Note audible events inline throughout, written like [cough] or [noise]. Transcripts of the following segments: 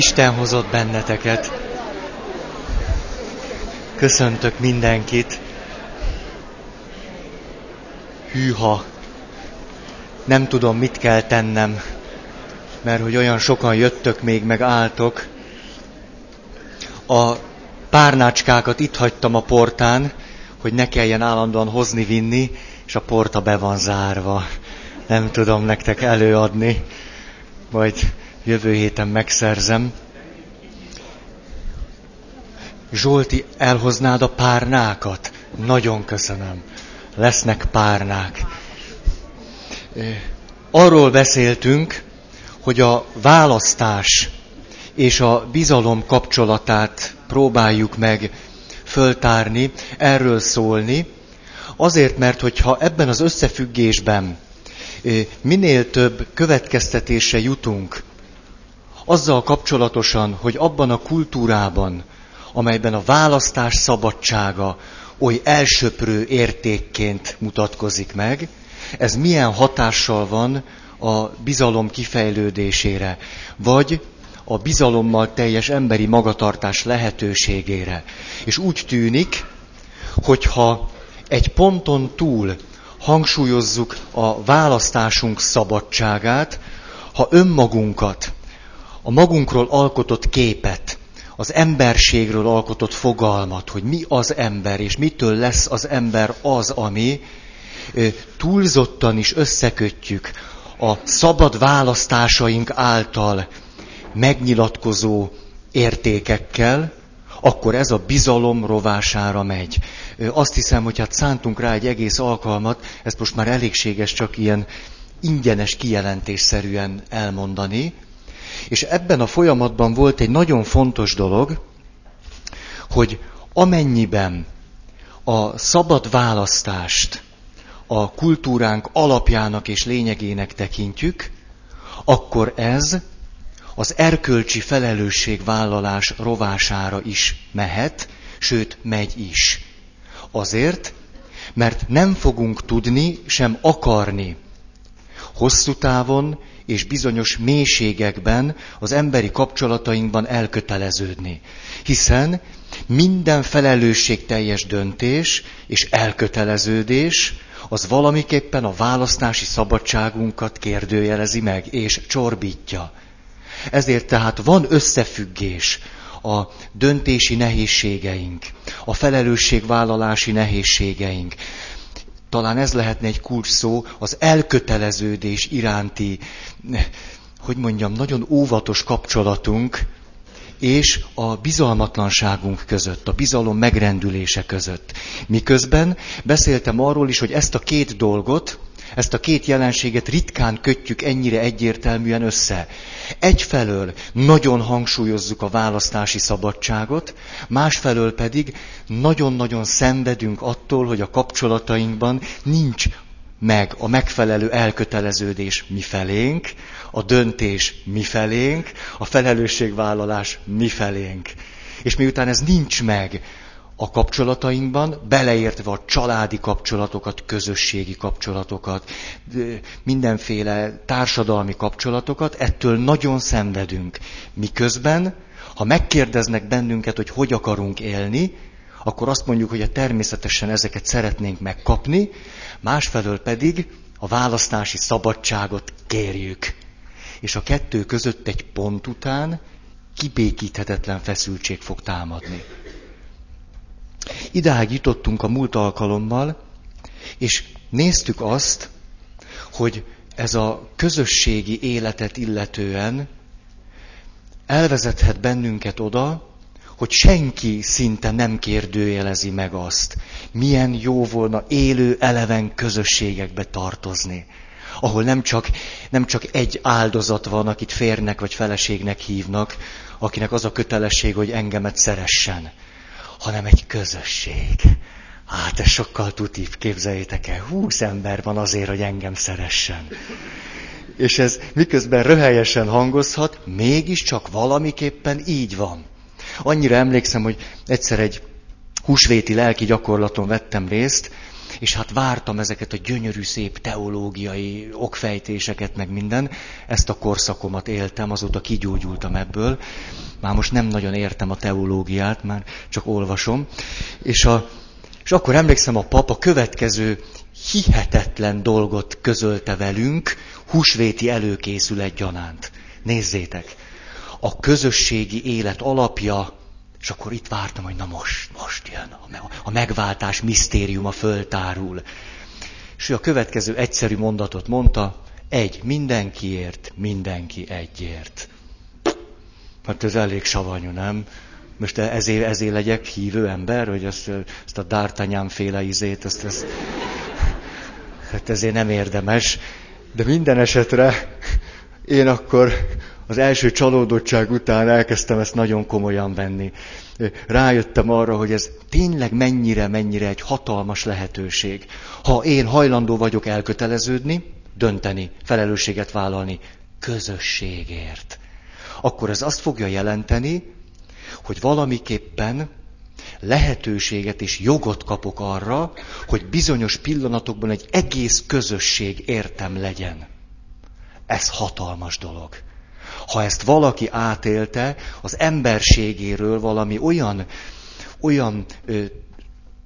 Isten hozott benneteket. Köszöntök mindenkit. Hűha. Nem tudom, mit kell tennem, mert hogy olyan sokan jöttök még, meg álltok. A párnácskákat itt hagytam a portán, hogy ne kelljen állandóan hozni-vinni, és a porta be van zárva. Nem tudom nektek előadni, majd jövő héten megszerzem. Zsolti, elhoznád a párnákat? Nagyon köszönöm. Lesznek párnák. Arról beszéltünk, hogy a választás és a bizalom kapcsolatát próbáljuk meg föltárni, erről szólni, azért, mert hogyha ebben az összefüggésben minél több következtetése jutunk, azzal kapcsolatosan, hogy abban a kultúrában, amelyben a választás szabadsága oly elsöprő értékként mutatkozik meg, ez milyen hatással van a bizalom kifejlődésére, vagy a bizalommal teljes emberi magatartás lehetőségére. És úgy tűnik, hogyha egy ponton túl hangsúlyozzuk a választásunk szabadságát, ha önmagunkat, a magunkról alkotott képet, az emberségről alkotott fogalmat, hogy mi az ember, és mitől lesz az ember az, ami túlzottan is összekötjük a szabad választásaink által megnyilatkozó értékekkel, akkor ez a bizalom rovására megy. Azt hiszem, hogy hát szántunk rá egy egész alkalmat, ezt most már elégséges csak ilyen ingyenes kijelentésszerűen elmondani. És ebben a folyamatban volt egy nagyon fontos dolog, hogy amennyiben a szabad választást a kultúránk alapjának és lényegének tekintjük, akkor ez az erkölcsi felelősségvállalás rovására is mehet, sőt megy is. Azért, mert nem fogunk tudni, sem akarni hosszú távon és bizonyos mélységekben az emberi kapcsolatainkban elköteleződni. Hiszen minden felelősségteljes döntés és elköteleződés az valamiképpen a választási szabadságunkat kérdőjelezi meg és csorbítja. Ezért tehát van összefüggés a döntési nehézségeink, a felelősségvállalási nehézségeink. Talán ez lehetne egy kulcs szó, az elköteleződés iránti, hogy mondjam, nagyon óvatos kapcsolatunk, és a bizalmatlanságunk között, a bizalom megrendülése között. Miközben beszéltem arról is, hogy ezt a két dolgot, ezt a két jelenséget ritkán kötjük ennyire egyértelműen össze. Egyfelől nagyon hangsúlyozzuk a választási szabadságot, másfelől pedig nagyon-nagyon szenvedünk attól, hogy a kapcsolatainkban nincs meg a megfelelő elköteleződés mi felénk, a döntés mi felénk, a felelősségvállalás mi felénk. És miután ez nincs meg, a kapcsolatainkban, beleértve a családi kapcsolatokat, közösségi kapcsolatokat, mindenféle társadalmi kapcsolatokat, ettől nagyon szenvedünk. Miközben, ha megkérdeznek bennünket, hogy hogy akarunk élni, akkor azt mondjuk, hogy természetesen ezeket szeretnénk megkapni, másfelől pedig a választási szabadságot kérjük. És a kettő között egy pont után kibékíthetetlen feszültség fog támadni. Idáig jutottunk a múlt alkalommal, és néztük azt, hogy ez a közösségi életet illetően elvezethet bennünket oda, hogy senki szinte nem kérdőjelezi meg azt, milyen jó volna élő, eleven közösségekbe tartozni, ahol nem csak, nem csak egy áldozat van, akit férnek vagy feleségnek hívnak, akinek az a kötelesség, hogy engemet szeressen, hanem egy közösség. Hát ez sokkal tutív, képzeljétek el, húsz ember van azért, hogy engem szeressen. És ez miközben röhelyesen hangozhat, mégiscsak valamiképpen így van. Annyira emlékszem, hogy egyszer egy húsvéti lelki gyakorlaton vettem részt, és hát vártam ezeket a gyönyörű szép teológiai okfejtéseket, meg minden. Ezt a korszakomat éltem, azóta kigyógyultam ebből. Már most nem nagyon értem a teológiát, már csak olvasom. És, a, és akkor emlékszem, a pap a következő hihetetlen dolgot közölte velünk, húsvéti előkészület gyanánt. Nézzétek, a közösségi élet alapja, és akkor itt vártam, hogy na most, most jön, a megváltás misztériuma föltárul. És ő a következő egyszerű mondatot mondta, egy mindenkiért, mindenki egyért. Hát ez elég savanyú, nem? Most ezért, ezért legyek hívő ember, hogy ezt, ezt a D'Artagnan féle izét, ezt, ezt, hát ezért nem érdemes. De minden esetre én akkor az első csalódottság után elkezdtem ezt nagyon komolyan venni. Rájöttem arra, hogy ez tényleg mennyire, mennyire egy hatalmas lehetőség. Ha én hajlandó vagyok elköteleződni, dönteni, felelősséget vállalni közösségért, akkor ez azt fogja jelenteni, hogy valamiképpen lehetőséget és jogot kapok arra, hogy bizonyos pillanatokban egy egész közösség értem legyen. Ez hatalmas dolog. Ha ezt valaki átélte, az emberségéről valami olyan, olyan ö,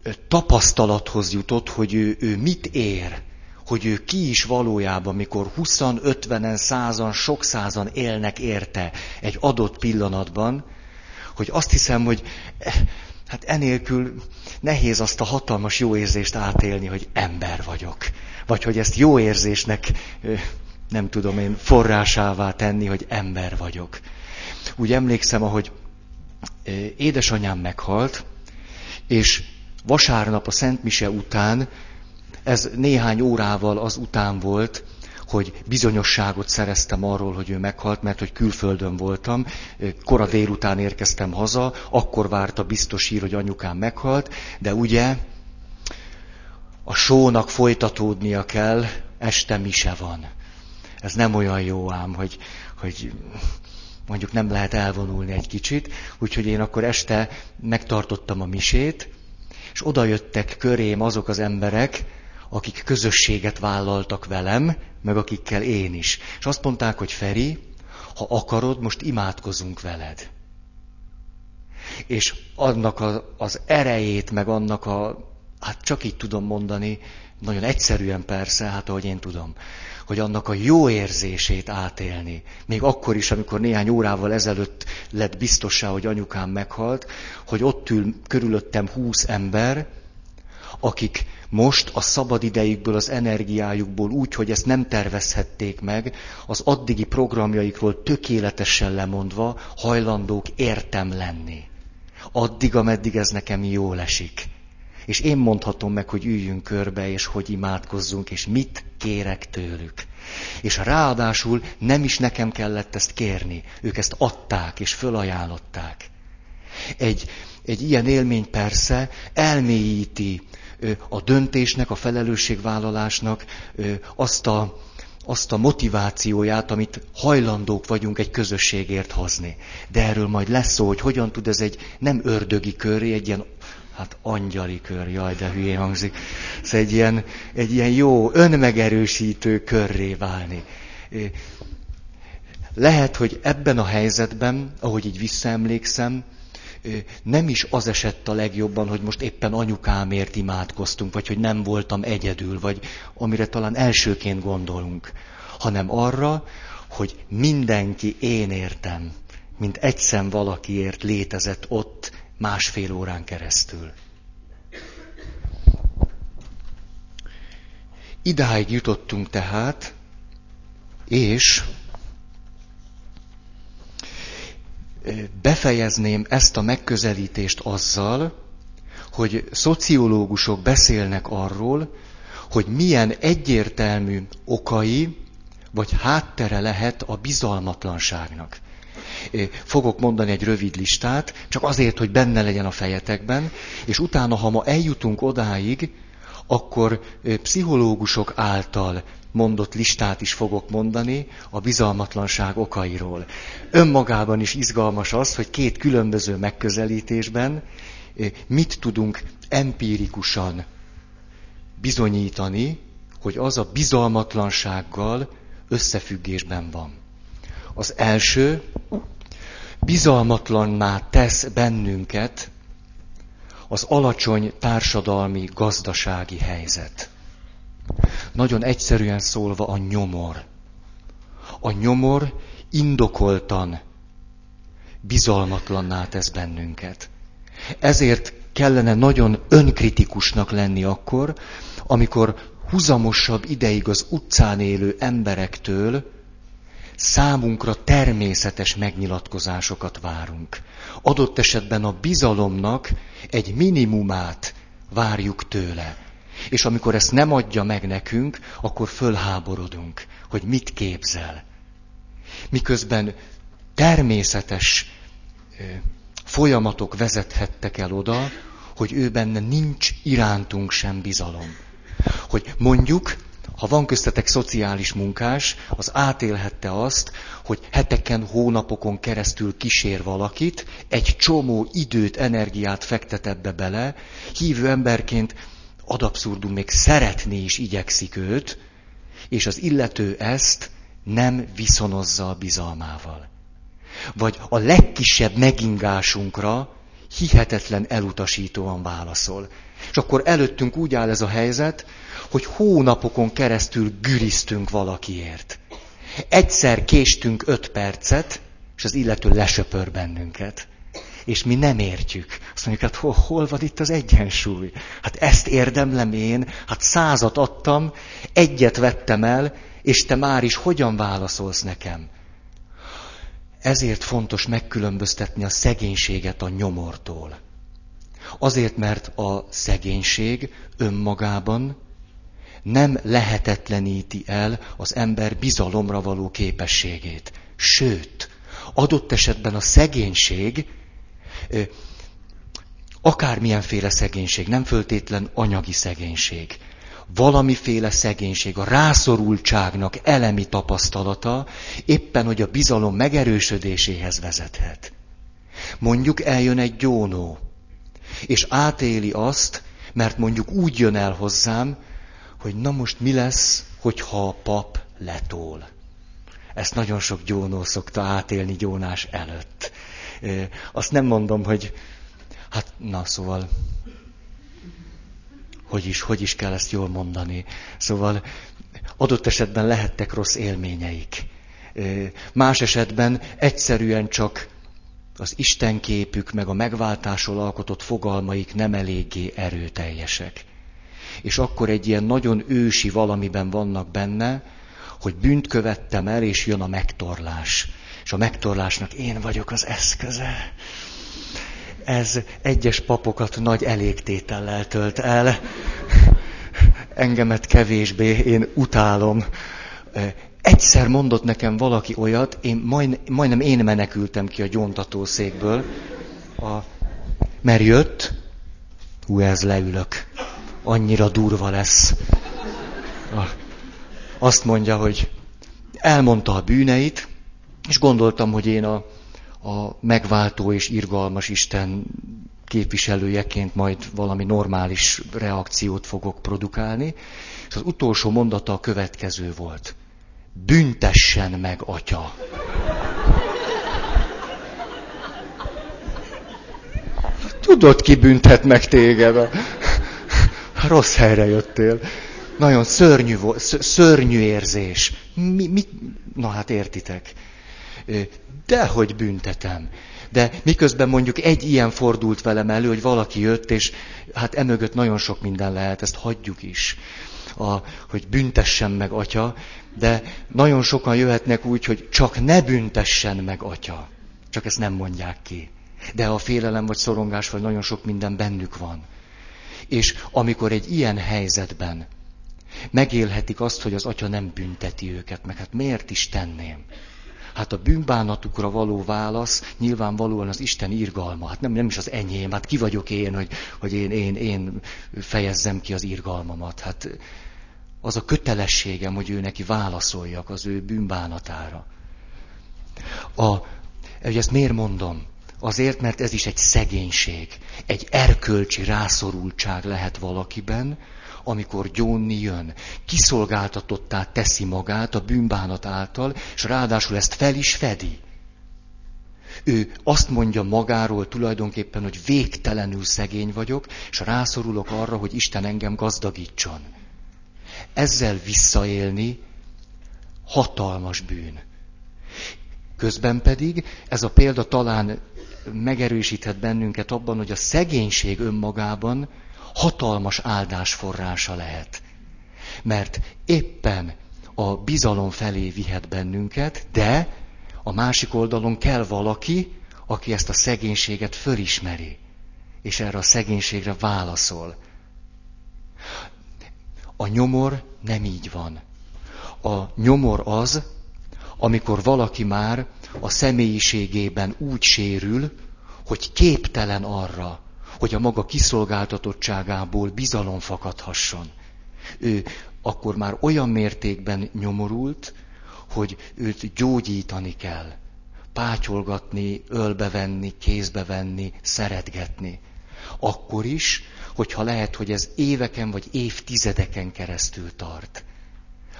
ö, tapasztalathoz jutott, hogy ő, ő mit ér, hogy ő ki is valójában, mikor 20 50 százan, sok százan élnek érte egy adott pillanatban, hogy azt hiszem, hogy eh, hát enélkül nehéz azt a hatalmas jó érzést átélni, hogy ember vagyok. Vagy hogy ezt jó érzésnek nem tudom én, forrásává tenni, hogy ember vagyok. Úgy emlékszem, ahogy édesanyám meghalt, és vasárnap a Szent Mise után, ez néhány órával az után volt, hogy bizonyosságot szereztem arról, hogy ő meghalt, mert hogy külföldön voltam, kora délután érkeztem haza, akkor várta biztos hír, hogy anyukám meghalt, de ugye a sónak folytatódnia kell, este mise van ez nem olyan jó ám, hogy, hogy mondjuk nem lehet elvonulni egy kicsit, úgyhogy én akkor este megtartottam a misét, és oda jöttek körém azok az emberek, akik közösséget vállaltak velem, meg akikkel én is. És azt mondták, hogy Feri, ha akarod, most imádkozunk veled. És annak a, az erejét, meg annak a, hát csak így tudom mondani, nagyon egyszerűen persze, hát ahogy én tudom, hogy annak a jó érzését átélni. Még akkor is, amikor néhány órával ezelőtt lett biztossá, hogy anyukám meghalt, hogy ott ül körülöttem húsz ember, akik most a szabad idejükből, az energiájukból úgy, hogy ezt nem tervezhették meg, az addigi programjaikról tökéletesen lemondva hajlandók értem lenni. Addig, ameddig ez nekem jól esik. És én mondhatom meg, hogy üljünk körbe, és hogy imádkozzunk, és mit kérek tőlük. És ráadásul nem is nekem kellett ezt kérni. Ők ezt adták, és fölajánlották. Egy, egy ilyen élmény persze elmélyíti a döntésnek, a felelősségvállalásnak azt a, azt a motivációját, amit hajlandók vagyunk egy közösségért hozni. De erről majd lesz szó, hogy hogyan tud ez egy nem ördögi köré, egy ilyen hát angyali kör, jaj, de hülyén hangzik. Ez egy ilyen, egy ilyen jó, önmegerősítő körré válni. Lehet, hogy ebben a helyzetben, ahogy így visszaemlékszem, nem is az esett a legjobban, hogy most éppen anyukámért imádkoztunk, vagy hogy nem voltam egyedül, vagy amire talán elsőként gondolunk, hanem arra, hogy mindenki én értem, mint egyszem valakiért létezett ott másfél órán keresztül. Idáig jutottunk tehát, és befejezném ezt a megközelítést azzal, hogy szociológusok beszélnek arról, hogy milyen egyértelmű okai vagy háttere lehet a bizalmatlanságnak. Fogok mondani egy rövid listát, csak azért, hogy benne legyen a fejetekben, és utána, ha ma eljutunk odáig, akkor pszichológusok által mondott listát is fogok mondani a bizalmatlanság okairól. Önmagában is izgalmas az, hogy két különböző megközelítésben mit tudunk empirikusan bizonyítani, hogy az a bizalmatlansággal összefüggésben van. Az első, bizalmatlanná tesz bennünket az alacsony társadalmi, gazdasági helyzet. Nagyon egyszerűen szólva a nyomor. A nyomor indokoltan bizalmatlanná tesz bennünket. Ezért kellene nagyon önkritikusnak lenni akkor, amikor huzamosabb ideig az utcán élő emberektől számunkra természetes megnyilatkozásokat várunk. Adott esetben a bizalomnak egy minimumát várjuk tőle. És amikor ezt nem adja meg nekünk, akkor fölháborodunk, hogy mit képzel. Miközben természetes folyamatok vezethettek el oda, hogy ő benne nincs irántunk sem bizalom. Hogy mondjuk, ha van köztetek szociális munkás, az átélhette azt, hogy heteken, hónapokon keresztül kísér valakit, egy csomó időt, energiát fektet ebbe bele, hívő emberként ad abszurdum még szeretni is igyekszik őt, és az illető ezt nem viszonozza a bizalmával. Vagy a legkisebb megingásunkra hihetetlen elutasítóan válaszol. És akkor előttünk úgy áll ez a helyzet, hogy hónapokon keresztül güriztünk valakiért. Egyszer késtünk öt percet, és az illető lesöpör bennünket. És mi nem értjük. Azt mondjuk, hát hol, hol van itt az egyensúly? Hát ezt érdemlem én, hát százat adtam, egyet vettem el, és te már is hogyan válaszolsz nekem? Ezért fontos megkülönböztetni a szegénységet a nyomortól. Azért, mert a szegénység önmagában nem lehetetleníti el az ember bizalomra való képességét. Sőt, adott esetben a szegénység, akármilyenféle szegénység, nem föltétlen anyagi szegénység, valamiféle szegénység, a rászorultságnak elemi tapasztalata éppen, hogy a bizalom megerősödéséhez vezethet. Mondjuk eljön egy gyónó, és átéli azt, mert mondjuk úgy jön el hozzám, hogy na most mi lesz, hogyha a pap letól. Ezt nagyon sok gyónó szokta átélni gyónás előtt. Azt nem mondom, hogy hát na szóval hogy is, hogy is kell ezt jól mondani. Szóval adott esetben lehettek rossz élményeik. Más esetben egyszerűen csak az Istenképük, meg a megváltásról alkotott fogalmaik nem eléggé erőteljesek. És akkor egy ilyen nagyon ősi valamiben vannak benne, hogy bűnt követtem el, és jön a megtorlás. És a megtorlásnak én vagyok az eszköze ez egyes papokat nagy elégtétellel tölt el. Engemet kevésbé, én utálom. Egyszer mondott nekem valaki olyat, én majd, majdnem én menekültem ki a gyóntatószékből, a, mert jött, hú, ez leülök, annyira durva lesz. A, azt mondja, hogy elmondta a bűneit, és gondoltam, hogy én a a megváltó és irgalmas Isten képviselőjeként majd valami normális reakciót fogok produkálni. És az utolsó mondata a következő volt. Büntessen meg, atya! Tudod, ki büntet meg téged? Rossz helyre jöttél. Nagyon szörnyű, szörnyű érzés. Mi, mi, na hát értitek dehogy büntetem. De miközben mondjuk egy ilyen fordult velem elő, hogy valaki jött, és hát emögött nagyon sok minden lehet, ezt hagyjuk is. A, hogy büntessen meg atya, de nagyon sokan jöhetnek úgy, hogy csak ne büntessen meg atya. Csak ezt nem mondják ki. De a félelem vagy szorongás vagy nagyon sok minden bennük van. És amikor egy ilyen helyzetben megélhetik azt, hogy az atya nem bünteti őket, meg hát miért is tenném? Hát a bűnbánatukra való válasz nyilvánvalóan az Isten irgalma. Hát nem, nem is az enyém, hát ki vagyok én, hogy, hogy én, én, én fejezzem ki az irgalmamat. Hát az a kötelességem, hogy ő neki válaszoljak az ő bűnbánatára. A, hogy ezt miért mondom? Azért, mert ez is egy szegénység, egy erkölcsi rászorultság lehet valakiben, amikor gyónni jön. Kiszolgáltatottá teszi magát a bűnbánat által, és ráadásul ezt fel is fedi. Ő azt mondja magáról tulajdonképpen, hogy végtelenül szegény vagyok, és rászorulok arra, hogy Isten engem gazdagítson. Ezzel visszaélni hatalmas bűn. Közben pedig ez a példa talán megerősíthet bennünket abban, hogy a szegénység önmagában hatalmas áldás forrása lehet. Mert éppen a bizalom felé vihet bennünket, de a másik oldalon kell valaki, aki ezt a szegénységet fölismeri, és erre a szegénységre válaszol. A nyomor nem így van. A nyomor az, amikor valaki már a személyiségében úgy sérül, hogy képtelen arra, hogy a maga kiszolgáltatottságából bizalom fakadhasson. Ő akkor már olyan mértékben nyomorult, hogy őt gyógyítani kell. Pátyolgatni, ölbevenni, kézbevenni, szeretgetni. Akkor is, hogyha lehet, hogy ez éveken vagy évtizedeken keresztül tart.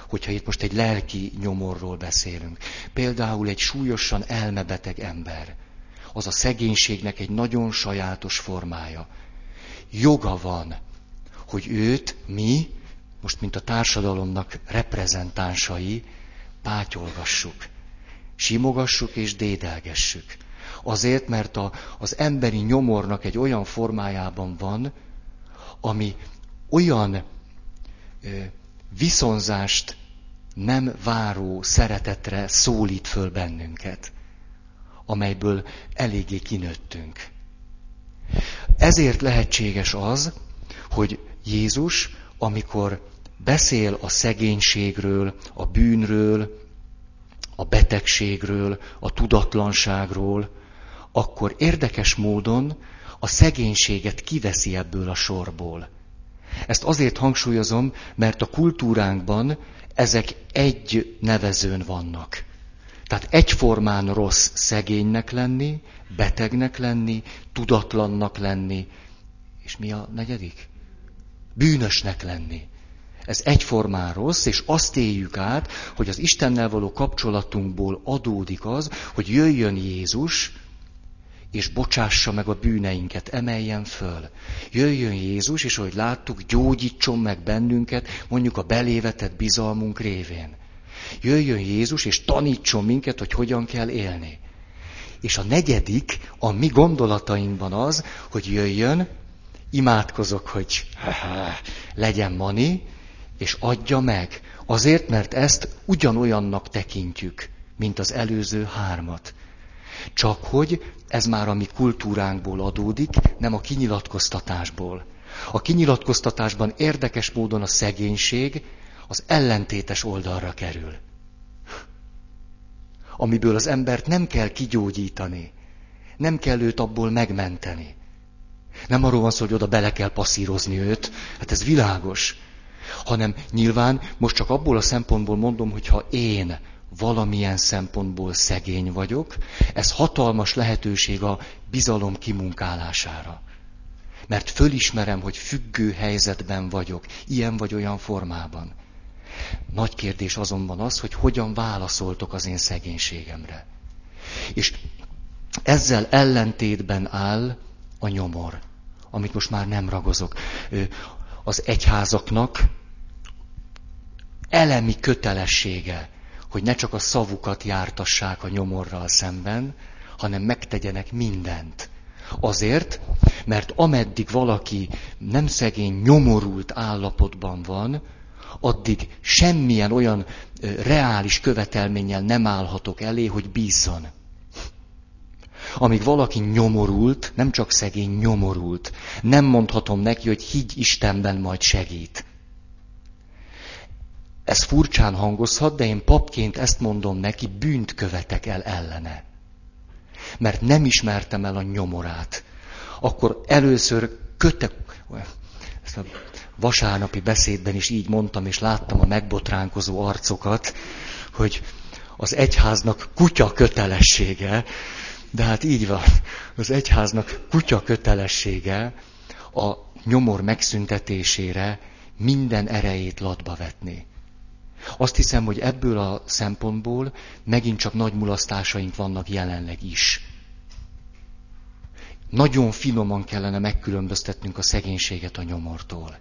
Hogyha itt most egy lelki nyomorról beszélünk. Például egy súlyosan elmebeteg ember. Az a szegénységnek egy nagyon sajátos formája. Joga van, hogy őt mi, most mint a társadalomnak reprezentánsai, pátyolgassuk, simogassuk és dédelgessük. Azért, mert a, az emberi nyomornak egy olyan formájában van, ami olyan ö, viszonzást nem váró szeretetre szólít föl bennünket, amelyből eléggé kinőttünk. Ezért lehetséges az, hogy Jézus, amikor beszél a szegénységről, a bűnről, a betegségről, a tudatlanságról, akkor érdekes módon a szegénységet kiveszi ebből a sorból. Ezt azért hangsúlyozom, mert a kultúránkban ezek egy nevezőn vannak. Tehát egyformán rossz szegénynek lenni, betegnek lenni, tudatlannak lenni, és mi a negyedik? Bűnösnek lenni. Ez egyformán rossz, és azt éljük át, hogy az Istennel való kapcsolatunkból adódik az, hogy jöjjön Jézus, és bocsássa meg a bűneinket, emeljen föl. Jöjjön Jézus, és ahogy láttuk, gyógyítson meg bennünket, mondjuk a belévetett bizalmunk révén. Jöjjön Jézus, és tanítson minket, hogy hogyan kell élni. És a negyedik, a mi gondolatainkban az, hogy jöjjön, imádkozok, hogy legyen mani, és adja meg. Azért, mert ezt ugyanolyannak tekintjük, mint az előző hármat. Csak hogy ez már a mi kultúránkból adódik, nem a kinyilatkoztatásból. A kinyilatkoztatásban érdekes módon a szegénység az ellentétes oldalra kerül. Amiből az embert nem kell kigyógyítani, nem kell őt abból megmenteni. Nem arról van szó, hogy oda bele kell passzírozni őt, hát ez világos hanem nyilván most csak abból a szempontból mondom, hogy ha én valamilyen szempontból szegény vagyok, ez hatalmas lehetőség a bizalom kimunkálására. Mert fölismerem, hogy függő helyzetben vagyok, ilyen vagy olyan formában. Nagy kérdés azonban az, hogy hogyan válaszoltok az én szegénységemre. És ezzel ellentétben áll a nyomor, amit most már nem ragozok. Az egyházaknak elemi kötelessége, hogy ne csak a szavukat jártassák a nyomorral szemben, hanem megtegyenek mindent. Azért, mert ameddig valaki nem szegény, nyomorult állapotban van, addig semmilyen olyan reális követelménnyel nem állhatok elé, hogy bízzon. Amíg valaki nyomorult, nem csak szegény, nyomorult, nem mondhatom neki, hogy higgy Istenben majd segít. Ez furcsán hangozhat, de én papként ezt mondom neki, bűnt követek el ellene. Mert nem ismertem el a nyomorát. Akkor először a vasárnapi beszédben is így mondtam, és láttam a megbotránkozó arcokat, hogy az egyháznak kutya kötelessége, de hát így van, az egyháznak kutya kötelessége a nyomor megszüntetésére minden erejét latba vetni. Azt hiszem, hogy ebből a szempontból megint csak nagy mulasztásaink vannak jelenleg is. Nagyon finoman kellene megkülönböztetnünk a szegénységet a nyomortól.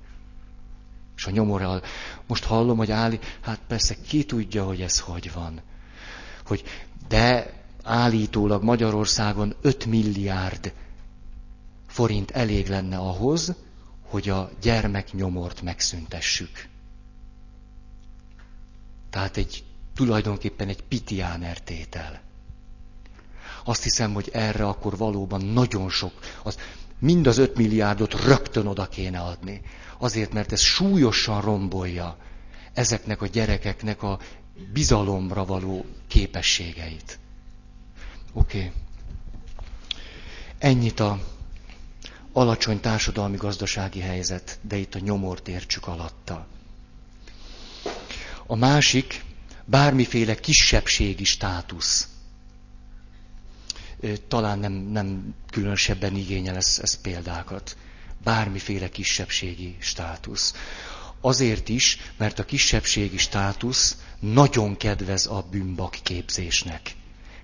És a nyomorral, most hallom, hogy áll, hát persze ki tudja, hogy ez hogy van. Hogy de állítólag Magyarországon 5 milliárd forint elég lenne ahhoz, hogy a gyermeknyomort megszüntessük. Tehát egy tulajdonképpen egy pitiáner tétel. Azt hiszem, hogy erre akkor valóban nagyon sok, az, mind az öt milliárdot rögtön oda kéne adni. Azért, mert ez súlyosan rombolja ezeknek a gyerekeknek a bizalomra való képességeit. Oké. Okay. Ennyit a alacsony társadalmi-gazdasági helyzet, de itt a nyomort értsük alatta. A másik, bármiféle kisebbségi státusz. Talán nem, nem különösebben igényel ez, ez példákat. Bármiféle kisebbségi státusz. Azért is, mert a kisebbségi státusz nagyon kedvez a bűnbak képzésnek.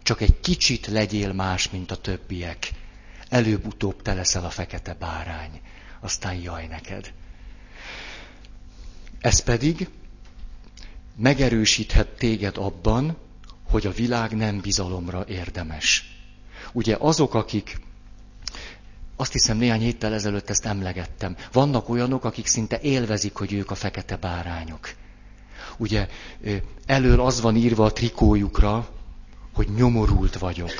Csak egy kicsit legyél más, mint a többiek előbb-utóbb te leszel a fekete bárány, aztán jaj neked. Ez pedig megerősíthet téged abban, hogy a világ nem bizalomra érdemes. Ugye azok, akik, azt hiszem néhány héttel ezelőtt ezt emlegettem, vannak olyanok, akik szinte élvezik, hogy ők a fekete bárányok. Ugye elől az van írva a trikójukra, hogy nyomorult vagyok.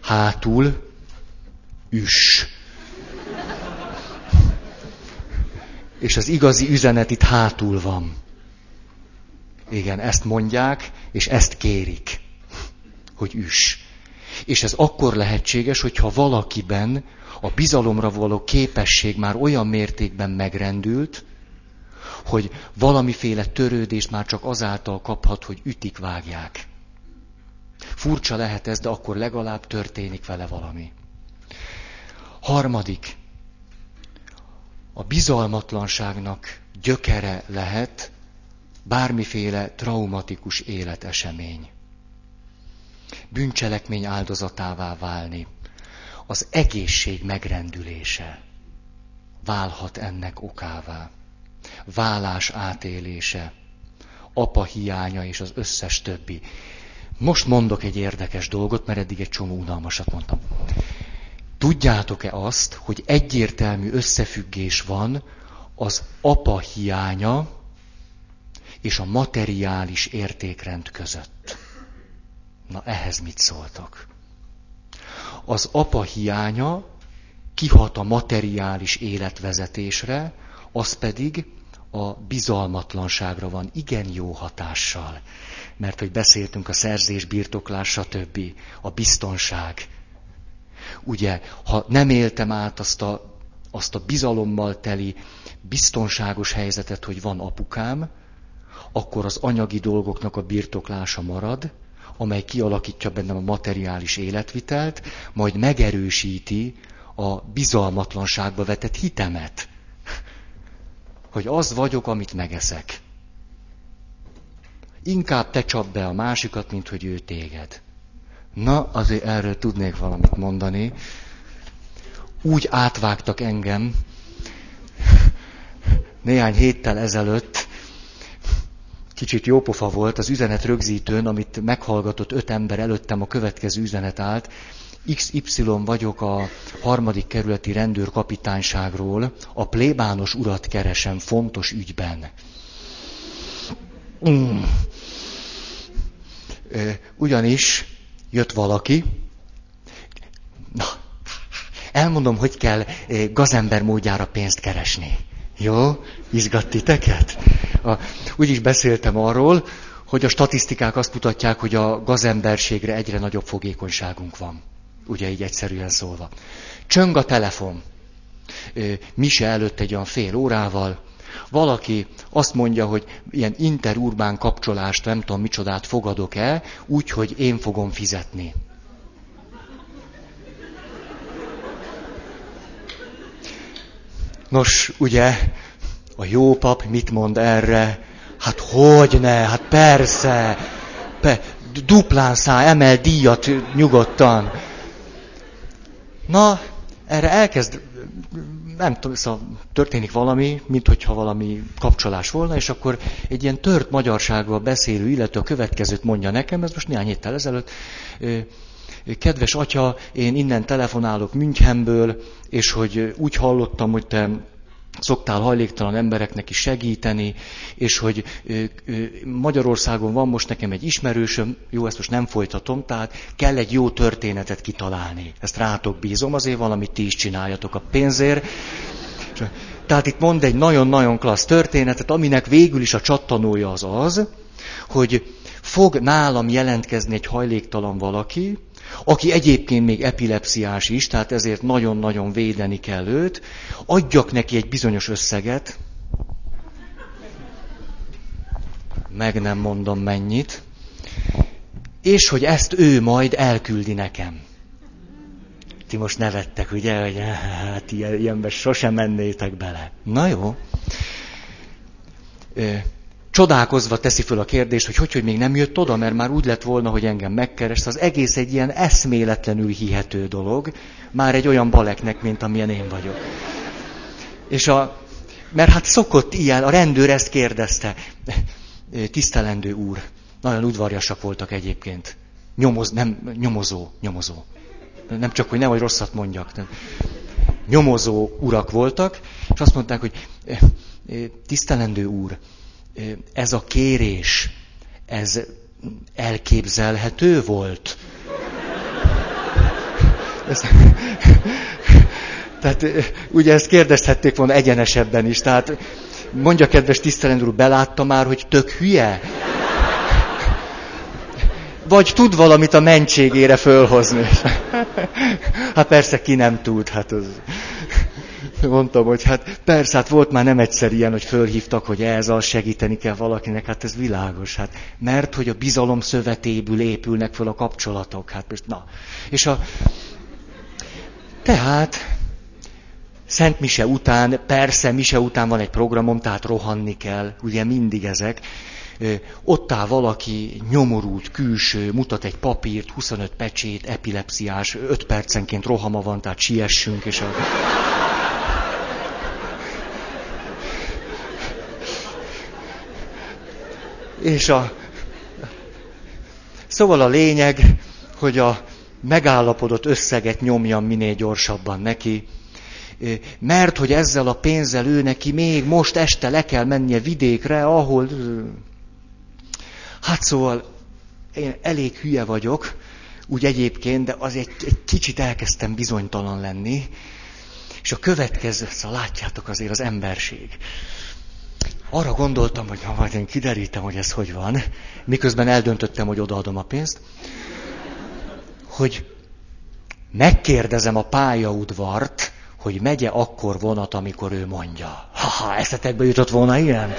Hátul üs. És az igazi üzenet itt hátul van. Igen, ezt mondják, és ezt kérik, hogy üs. És ez akkor lehetséges, hogyha valakiben a bizalomra való képesség már olyan mértékben megrendült, hogy valamiféle törődést már csak azáltal kaphat, hogy ütik, vágják. Furcsa lehet ez, de akkor legalább történik vele valami. Harmadik, a bizalmatlanságnak gyökere lehet bármiféle traumatikus életesemény. Bűncselekmény áldozatává válni. Az egészség megrendülése válhat ennek okává. Válás átélése, apa hiánya és az összes többi. Most mondok egy érdekes dolgot, mert eddig egy csomó unalmasat mondtam. Tudjátok-e azt, hogy egyértelmű összefüggés van az apa hiánya és a materiális értékrend között? Na ehhez mit szóltak? Az apa hiánya kihat a materiális életvezetésre, az pedig a bizalmatlanságra van igen jó hatással. Mert hogy beszéltünk a szerzés, birtoklás, stb. A biztonság, Ugye, ha nem éltem át azt a, azt a bizalommal teli, biztonságos helyzetet, hogy van apukám, akkor az anyagi dolgoknak a birtoklása marad, amely kialakítja bennem a materiális életvitelt, majd megerősíti a bizalmatlanságba vetett hitemet. Hogy az vagyok, amit megeszek. Inkább te csap be a másikat, mint hogy ő téged. Na, azért erről tudnék valamit mondani. Úgy átvágtak engem néhány héttel ezelőtt, kicsit jópofa volt az üzenet rögzítőn, amit meghallgatott öt ember előttem, a következő üzenet állt. XY vagyok a harmadik kerületi rendőrkapitányságról, a plébános urat keresem fontos ügyben. Mm. Ugyanis jött valaki, na, elmondom, hogy kell gazember módjára pénzt keresni. Jó? Izgat titeket? A, úgy is beszéltem arról, hogy a statisztikák azt mutatják, hogy a gazemberségre egyre nagyobb fogékonyságunk van. Ugye így egyszerűen szólva. Csöng a telefon. Mise előtt egy olyan fél órával, valaki azt mondja, hogy ilyen interurbán kapcsolást, nem tudom micsodát fogadok el, úgy, hogy én fogom fizetni. Nos, ugye, A jó pap mit mond erre? Hát hogy ne, hát persze. Pe, duplán száll, emel díjat nyugodtan. Na, erre elkezd, nem tudom, szóval történik valami, mint hogyha valami kapcsolás volna, és akkor egy ilyen tört magyarsággal beszélő illető a következőt mondja nekem, ez most néhány héttel ezelőtt, kedves atya, én innen telefonálok Münchenből, és hogy úgy hallottam, hogy te szoktál hajléktalan embereknek is segíteni, és hogy Magyarországon van most nekem egy ismerősöm, jó, ezt most nem folytatom, tehát kell egy jó történetet kitalálni. Ezt rátok bízom, azért valamit ti is csináljatok a pénzért. Tehát itt mond egy nagyon-nagyon klassz történetet, aminek végül is a csattanója az az, hogy fog nálam jelentkezni egy hajléktalan valaki, aki egyébként még epilepsziás is, tehát ezért nagyon-nagyon védeni kell őt, adjak neki egy bizonyos összeget, meg nem mondom mennyit, és hogy ezt ő majd elküldi nekem. Ti most nevettek, ugye, hogy hát ilyenbe sosem mennétek bele. Na jó csodálkozva teszi föl a kérdést, hogy hogy, hogy még nem jött oda, mert már úgy lett volna, hogy engem megkerest. Az egész egy ilyen eszméletlenül hihető dolog, már egy olyan baleknek, mint amilyen én vagyok. És a, mert hát szokott ilyen, a rendőr ezt kérdezte. Tisztelendő úr, nagyon udvarjasak voltak egyébként. Nyomoz, nem, nyomozó, nyomozó. Nem csak, hogy nehogy rosszat mondjak. Nem. Nyomozó urak voltak, és azt mondták, hogy tisztelendő úr, ez a kérés, ez elképzelhető volt? Ez, tehát ugye ezt kérdezhették volna egyenesebben is. Tehát mondja kedves tisztelendő úr, belátta már, hogy tök hülye? Vagy tud valamit a mentségére fölhozni? Hát persze ki nem tud, hát az mondtam, hogy hát persze, hát volt már nem egyszer ilyen, hogy fölhívtak, hogy ez az segíteni kell valakinek, hát ez világos, hát mert hogy a bizalom szövetéből épülnek föl a kapcsolatok, hát most na. És a, tehát, Szent Mise után, persze Mise után van egy programom, tehát rohanni kell, ugye mindig ezek. Ott áll valaki, nyomorult, külső, mutat egy papírt, 25 pecsét, epilepsziás, 5 percenként rohama van, tehát siessünk, és a... És a... Szóval a lényeg, hogy a megállapodott összeget nyomjam minél gyorsabban neki, mert hogy ezzel a pénzzel ő neki még most este le kell mennie vidékre, ahol... Hát szóval én elég hülye vagyok, úgy egyébként, de az egy, egy kicsit elkezdtem bizonytalan lenni, és a következő, szóval látjátok azért az emberség arra gondoltam, hogy ha majd én kiderítem, hogy ez hogy van, miközben eldöntöttem, hogy odaadom a pénzt, hogy megkérdezem a pályaudvart, hogy megye akkor vonat, amikor ő mondja. Ha-ha, eszetekbe jutott volna ilyen?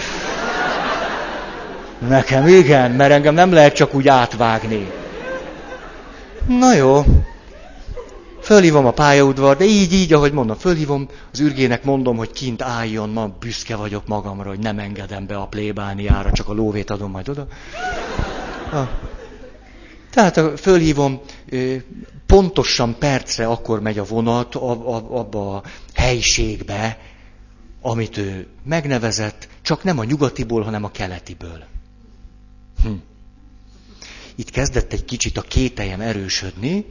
Nekem igen, mert engem nem lehet csak úgy átvágni. Na jó, Fölhívom a pályaudvar, de így, így, ahogy mondom, fölhívom, az ürgének mondom, hogy kint álljon, ma büszke vagyok magamra, hogy nem engedem be a plébániára, csak a lóvét adom majd oda. Ah. Tehát fölhívom, pontosan percre akkor megy a vonat abba a helyiségbe, amit ő megnevezett, csak nem a nyugatiból, hanem a keletiből. Hm. Itt kezdett egy kicsit a kételjem erősödni,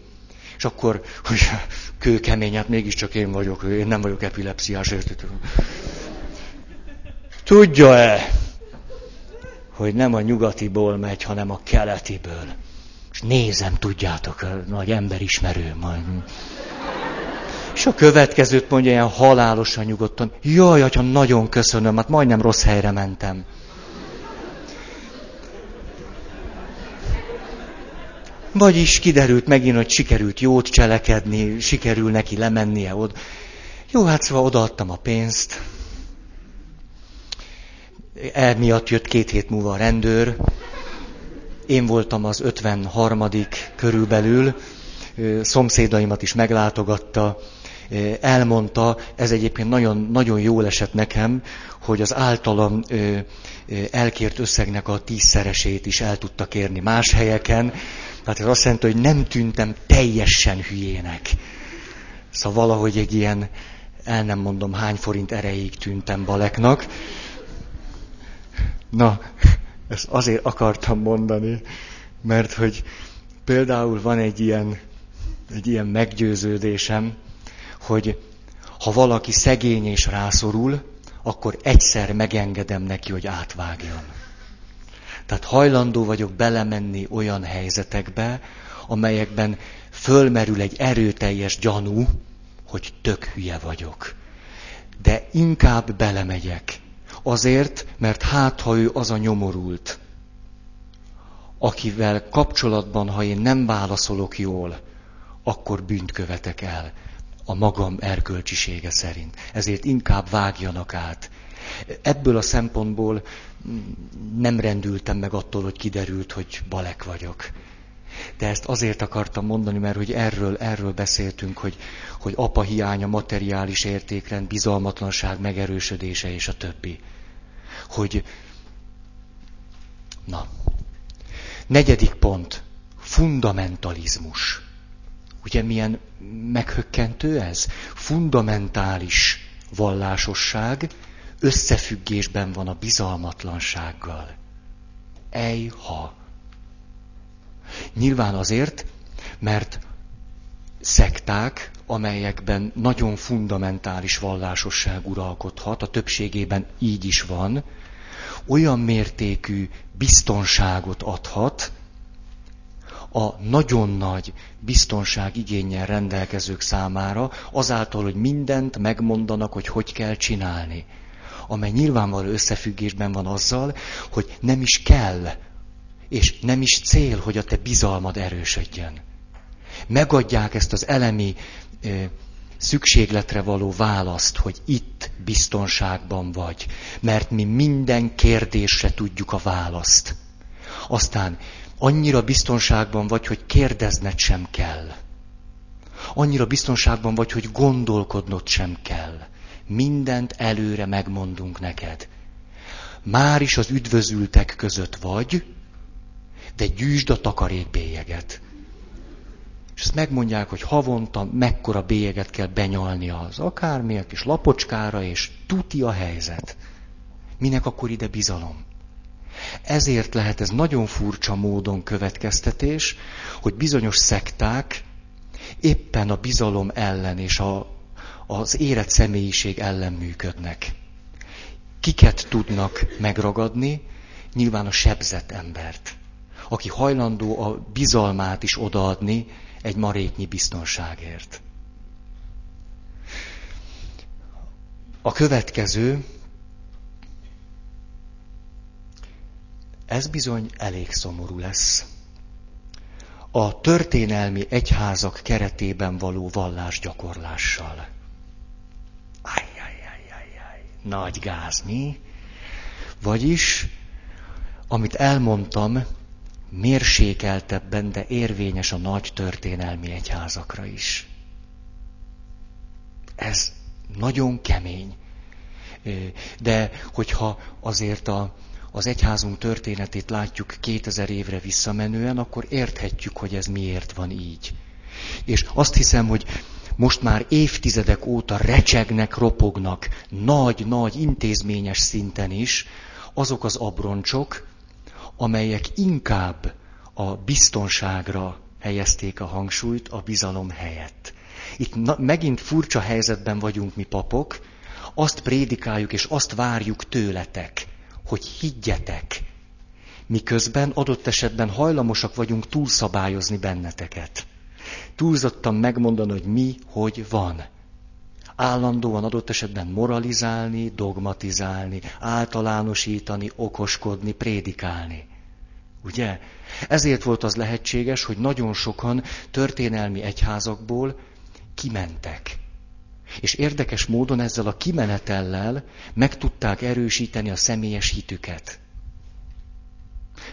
és akkor, hogy [laughs] kőkemény, hát mégiscsak én vagyok, én nem vagyok epilepsziás, értitek? Tudja-e, hogy nem a nyugatiból megy, hanem a keletiből? És nézem, tudjátok, nagy emberismerő majd. És a következőt mondja ilyen halálosan nyugodtan. Jaj, atya, nagyon köszönöm, hát majdnem rossz helyre mentem. Vagyis kiderült megint, hogy sikerült jót cselekedni, sikerül neki lemennie oda. Jó, hát szóval odaadtam a pénzt. Emiatt jött két hét múlva a rendőr. Én voltam az 53. körülbelül, szomszédaimat is meglátogatta, elmondta, ez egyébként nagyon, nagyon jól esett nekem, hogy az általam elkért összegnek a tízszeresét is el tudta kérni más helyeken. Tehát ez azt jelenti, hogy nem tűntem teljesen hülyének. Szóval valahogy egy ilyen, el nem mondom hány forint erejéig tűntem Baleknak. Na, ezt azért akartam mondani, mert hogy például van egy ilyen, egy ilyen meggyőződésem, hogy ha valaki szegény és rászorul, akkor egyszer megengedem neki, hogy átvágjon. Tehát hajlandó vagyok belemenni olyan helyzetekbe, amelyekben fölmerül egy erőteljes gyanú, hogy tök hülye vagyok. De inkább belemegyek. Azért, mert hát, ha ő az a nyomorult, akivel kapcsolatban, ha én nem válaszolok jól, akkor bűnt követek el a magam erkölcsisége szerint. Ezért inkább vágjanak át. Ebből a szempontból nem rendültem meg attól, hogy kiderült, hogy balek vagyok. De ezt azért akartam mondani, mert hogy erről, erről beszéltünk, hogy, hogy apa hiánya, materiális értékrend, bizalmatlanság megerősödése és a többi. Hogy, na, negyedik pont, fundamentalizmus. Ugye milyen meghökkentő ez? Fundamentális vallásosság összefüggésben van a bizalmatlansággal. Ejha! Nyilván azért, mert szekták, amelyekben nagyon fundamentális vallásosság uralkodhat, a többségében így is van, olyan mértékű biztonságot adhat, a nagyon nagy biztonság igényel rendelkezők számára, azáltal, hogy mindent megmondanak, hogy hogy kell csinálni. Amely nyilvánvaló összefüggésben van azzal, hogy nem is kell, és nem is cél, hogy a te bizalmad erősödjön. Megadják ezt az elemi szükségletre való választ, hogy itt biztonságban vagy, mert mi minden kérdésre tudjuk a választ. Aztán annyira biztonságban vagy, hogy kérdezned sem kell. Annyira biztonságban vagy, hogy gondolkodnod sem kell. Mindent előre megmondunk neked. Már is az üdvözültek között vagy, de gyűjtsd a takarékbélyeget. És ezt megmondják, hogy havonta mekkora bélyeget kell benyalni az akármi, a kis lapocskára, és tuti a helyzet. Minek akkor ide bizalom? Ezért lehet ez nagyon furcsa módon következtetés, hogy bizonyos szekták éppen a bizalom ellen és a, az érett személyiség ellen működnek. Kiket tudnak megragadni? Nyilván a sebzett embert, aki hajlandó a bizalmát is odaadni egy maréknyi biztonságért. A következő, Ez bizony elég szomorú lesz. A történelmi egyházak keretében való vallásgyakorlással. Ajjajajajaj, nagy gáz, mi? Vagyis, amit elmondtam, mérsékeltebben, de érvényes a nagy történelmi egyházakra is. Ez nagyon kemény. De hogyha azért a, az egyházunk történetét látjuk 2000 évre visszamenően, akkor érthetjük, hogy ez miért van így. És azt hiszem, hogy most már évtizedek óta recsegnek, ropognak, nagy-nagy intézményes szinten is azok az abroncsok, amelyek inkább a biztonságra helyezték a hangsúlyt a bizalom helyett. Itt na, megint furcsa helyzetben vagyunk mi papok, azt prédikáljuk és azt várjuk tőletek, hogy higgyetek, miközben adott esetben hajlamosak vagyunk túlszabályozni benneteket. Túlzottan megmondani, hogy mi, hogy van. Állandóan adott esetben moralizálni, dogmatizálni, általánosítani, okoskodni, prédikálni. Ugye? Ezért volt az lehetséges, hogy nagyon sokan történelmi egyházakból kimentek. És érdekes módon ezzel a kimenetellel meg tudták erősíteni a személyes hitüket.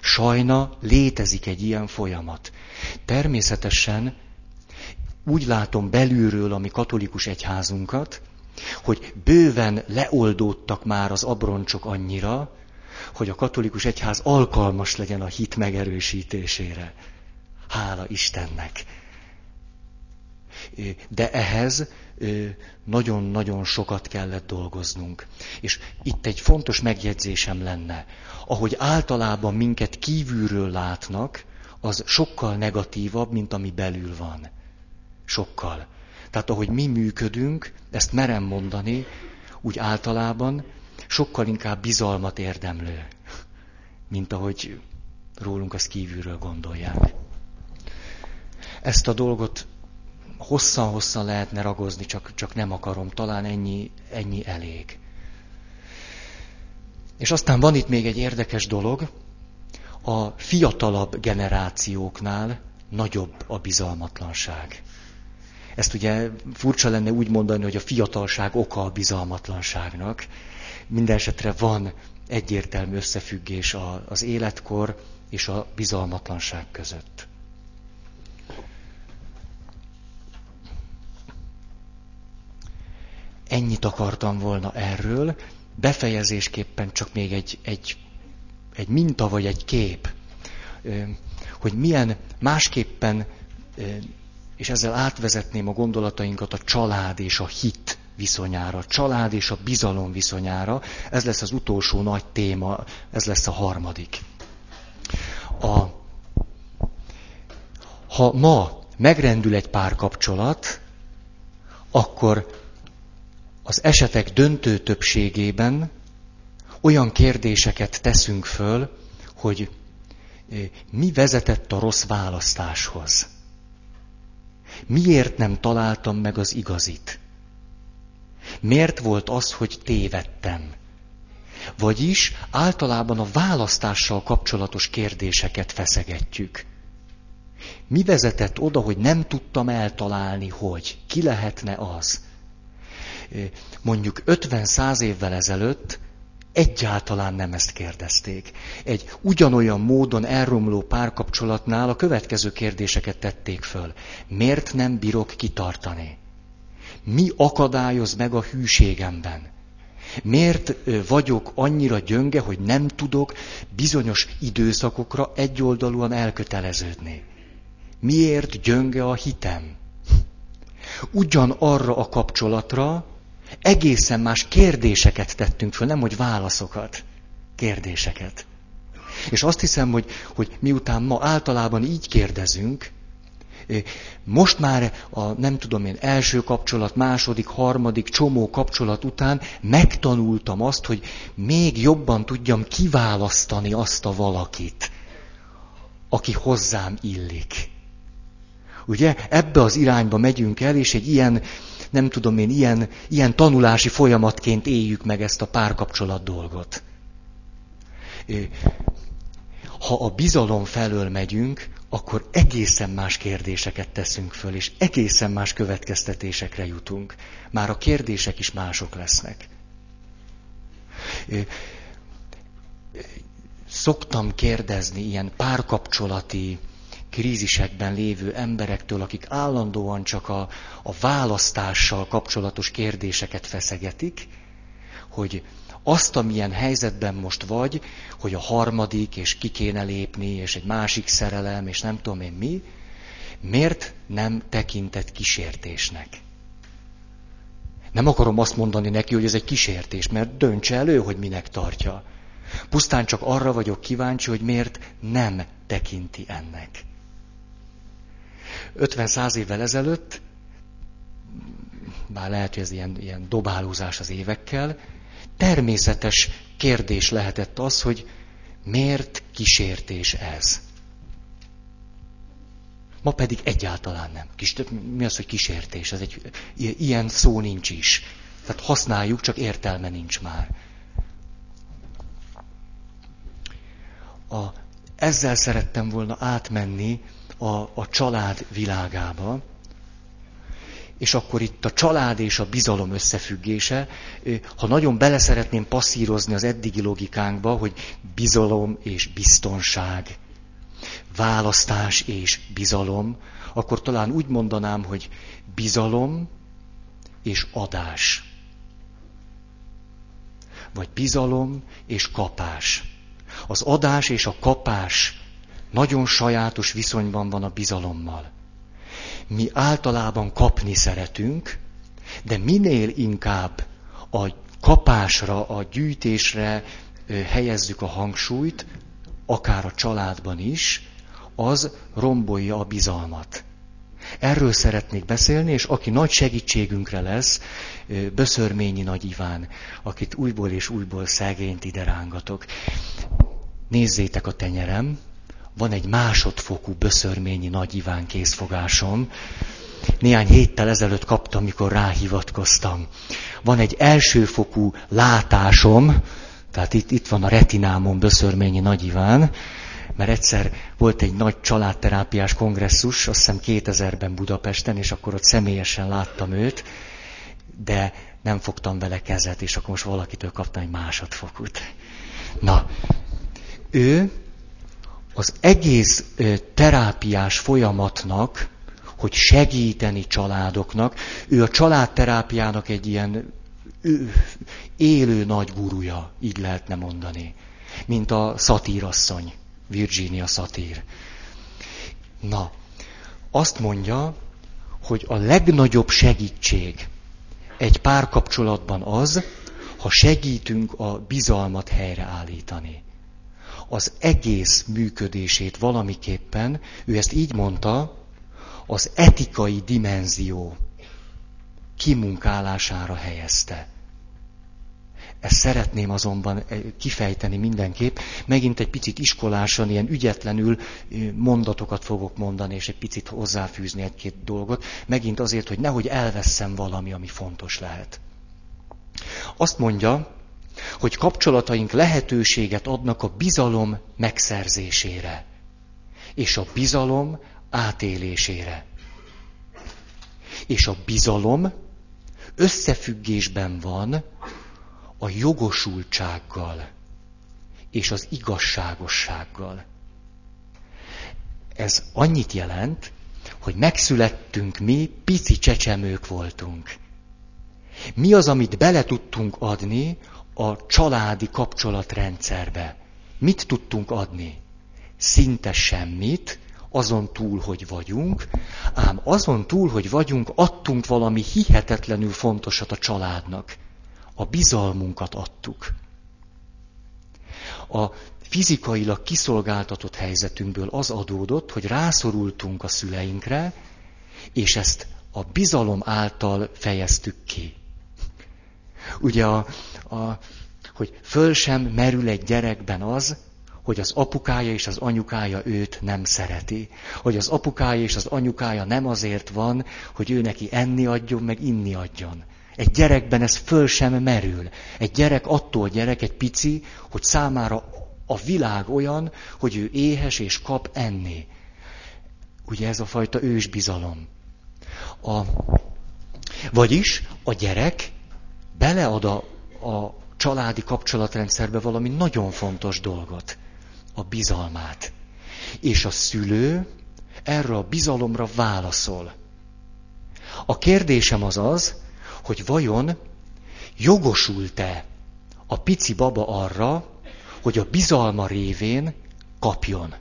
Sajna létezik egy ilyen folyamat. Természetesen úgy látom belülről a mi katolikus egyházunkat, hogy bőven leoldódtak már az abroncsok annyira, hogy a katolikus egyház alkalmas legyen a hit megerősítésére. Hála Istennek! De ehhez nagyon-nagyon sokat kellett dolgoznunk. És itt egy fontos megjegyzésem lenne. Ahogy általában minket kívülről látnak, az sokkal negatívabb, mint ami belül van. Sokkal. Tehát ahogy mi működünk, ezt merem mondani, úgy általában sokkal inkább bizalmat érdemlő, mint ahogy rólunk azt kívülről gondolják. Ezt a dolgot hosszan-hosszan lehetne ragozni, csak, csak nem akarom, talán ennyi, ennyi elég. És aztán van itt még egy érdekes dolog, a fiatalabb generációknál nagyobb a bizalmatlanság. Ezt ugye furcsa lenne úgy mondani, hogy a fiatalság oka a bizalmatlanságnak. Mindenesetre van egyértelmű összefüggés az életkor és a bizalmatlanság között. Ennyit akartam volna erről, befejezésképpen csak még egy, egy, egy minta vagy egy kép, hogy milyen másképpen, és ezzel átvezetném a gondolatainkat a család és a hit viszonyára, a család és a bizalom viszonyára. Ez lesz az utolsó nagy téma, ez lesz a harmadik. A, ha ma megrendül egy párkapcsolat, akkor az esetek döntő többségében olyan kérdéseket teszünk föl, hogy eh, mi vezetett a rossz választáshoz? Miért nem találtam meg az igazit? Miért volt az, hogy tévedtem? Vagyis általában a választással kapcsolatos kérdéseket feszegetjük. Mi vezetett oda, hogy nem tudtam eltalálni, hogy ki lehetne az? Mondjuk 50-100 évvel ezelőtt egyáltalán nem ezt kérdezték. Egy ugyanolyan módon elromló párkapcsolatnál a következő kérdéseket tették föl. Miért nem bírok kitartani? Mi akadályoz meg a hűségemben? Miért vagyok annyira gyönge, hogy nem tudok bizonyos időszakokra egyoldalúan elköteleződni? Miért gyönge a hitem? Ugyanarra a kapcsolatra, egészen más kérdéseket tettünk föl, nem hogy válaszokat, kérdéseket. És azt hiszem, hogy, hogy miután ma általában így kérdezünk, most már a nem tudom én első kapcsolat, második, harmadik csomó kapcsolat után megtanultam azt, hogy még jobban tudjam kiválasztani azt a valakit, aki hozzám illik. Ugye ebbe az irányba megyünk el, és egy ilyen nem tudom én, ilyen, ilyen tanulási folyamatként éljük meg ezt a párkapcsolat dolgot. Ha a bizalom felől megyünk, akkor egészen más kérdéseket teszünk föl, és egészen más következtetésekre jutunk. Már a kérdések is mások lesznek. Szoktam kérdezni ilyen párkapcsolati krízisekben lévő emberektől, akik állandóan csak a, a választással kapcsolatos kérdéseket feszegetik, hogy azt, amilyen helyzetben most vagy, hogy a harmadik, és ki kéne lépni, és egy másik szerelem, és nem tudom én mi, miért nem tekintett kísértésnek? Nem akarom azt mondani neki, hogy ez egy kísértés, mert döntse elő, hogy minek tartja. Pusztán csak arra vagyok kíváncsi, hogy miért nem tekinti ennek. 50-100 évvel ezelőtt, bár lehet, hogy ez ilyen, ilyen dobálózás az évekkel, természetes kérdés lehetett az, hogy miért kísértés ez? Ma pedig egyáltalán nem. Kis, mi az, hogy kísértés? Ez egy, ilyen szó nincs is. Tehát használjuk, csak értelme nincs már. A, ezzel szerettem volna átmenni a, a család világába, és akkor itt a család és a bizalom összefüggése, ha nagyon bele szeretném passzírozni az eddigi logikánkba, hogy bizalom és biztonság. választás és bizalom, akkor talán úgy mondanám, hogy bizalom és adás. Vagy bizalom és kapás. Az adás és a kapás nagyon sajátos viszonyban van a bizalommal. Mi általában kapni szeretünk, de minél inkább a kapásra, a gyűjtésre helyezzük a hangsúlyt, akár a családban is, az rombolja a bizalmat. Erről szeretnék beszélni, és aki nagy segítségünkre lesz, Böszörményi Nagy Iván, akit újból és újból szegényt ide rángatok. Nézzétek a tenyerem, van egy másodfokú Böszörményi Nagy Iván készfogásom. Néhány héttel ezelőtt kaptam, mikor ráhivatkoztam. Van egy elsőfokú látásom, tehát itt, itt van a retinámon Böszörményi Nagy Iván, mert egyszer volt egy nagy családterápiás kongresszus, azt hiszem 2000-ben Budapesten, és akkor ott személyesen láttam őt, de nem fogtam vele kezet, és akkor most valakitől kaptam egy másodfokút. Na, ő az egész terápiás folyamatnak, hogy segíteni családoknak, ő a családterápiának egy ilyen ő, élő nagy gurúja, így lehetne mondani, mint a szatírasszony. Virginia Satir. Na, azt mondja, hogy a legnagyobb segítség egy párkapcsolatban az, ha segítünk a bizalmat helyreállítani. Az egész működését valamiképpen, ő ezt így mondta, az etikai dimenzió kimunkálására helyezte. Ezt szeretném azonban eh, kifejteni mindenképp. Megint egy picit iskolásan, ilyen ügyetlenül eh, mondatokat fogok mondani, és egy picit hozzáfűzni egy-két dolgot. Megint azért, hogy nehogy elveszem valami, ami fontos lehet. Azt mondja, hogy kapcsolataink lehetőséget adnak a bizalom megszerzésére, és a bizalom átélésére. És a bizalom összefüggésben van a jogosultsággal és az igazságossággal. Ez annyit jelent, hogy megszülettünk mi, pici csecsemők voltunk. Mi az, amit bele tudtunk adni a családi kapcsolatrendszerbe? Mit tudtunk adni? Szinte semmit, azon túl, hogy vagyunk, ám azon túl, hogy vagyunk, adtunk valami hihetetlenül fontosat a családnak a bizalmunkat adtuk. A fizikailag kiszolgáltatott helyzetünkből az adódott, hogy rászorultunk a szüleinkre, és ezt a bizalom által fejeztük ki. Ugye, a, a, hogy föl sem merül egy gyerekben az, hogy az apukája és az anyukája őt nem szereti. Hogy az apukája és az anyukája nem azért van, hogy ő neki enni adjon, meg inni adjon, egy gyerekben ez föl sem merül. Egy gyerek attól gyerek, egy pici, hogy számára a világ olyan, hogy ő éhes és kap enni. Ugye ez a fajta ősbizalom. A, vagyis a gyerek belead a, a családi kapcsolatrendszerbe valami nagyon fontos dolgot, a bizalmát. És a szülő erre a bizalomra válaszol. A kérdésem az az, hogy vajon jogosult-e a pici baba arra, hogy a bizalma révén kapjon.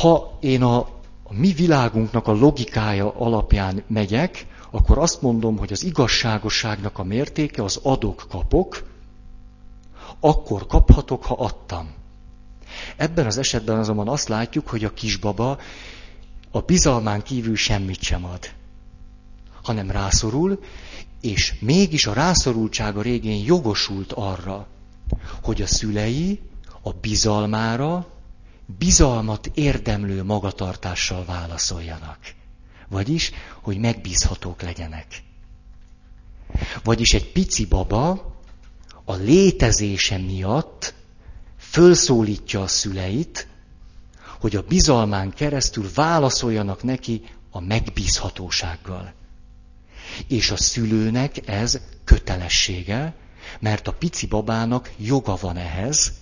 Ha én a, a mi világunknak a logikája alapján megyek, akkor azt mondom, hogy az igazságosságnak a mértéke az adok-kapok, akkor kaphatok, ha adtam. Ebben az esetben azonban azt látjuk, hogy a kisbaba a bizalmán kívül semmit sem ad, hanem rászorul, és mégis a rászorultsága régén jogosult arra, hogy a szülei a bizalmára bizalmat érdemlő magatartással válaszoljanak. Vagyis, hogy megbízhatók legyenek. Vagyis egy pici baba a létezése miatt fölszólítja a szüleit, hogy a bizalmán keresztül válaszoljanak neki a megbízhatósággal. És a szülőnek ez kötelessége, mert a pici babának joga van ehhez,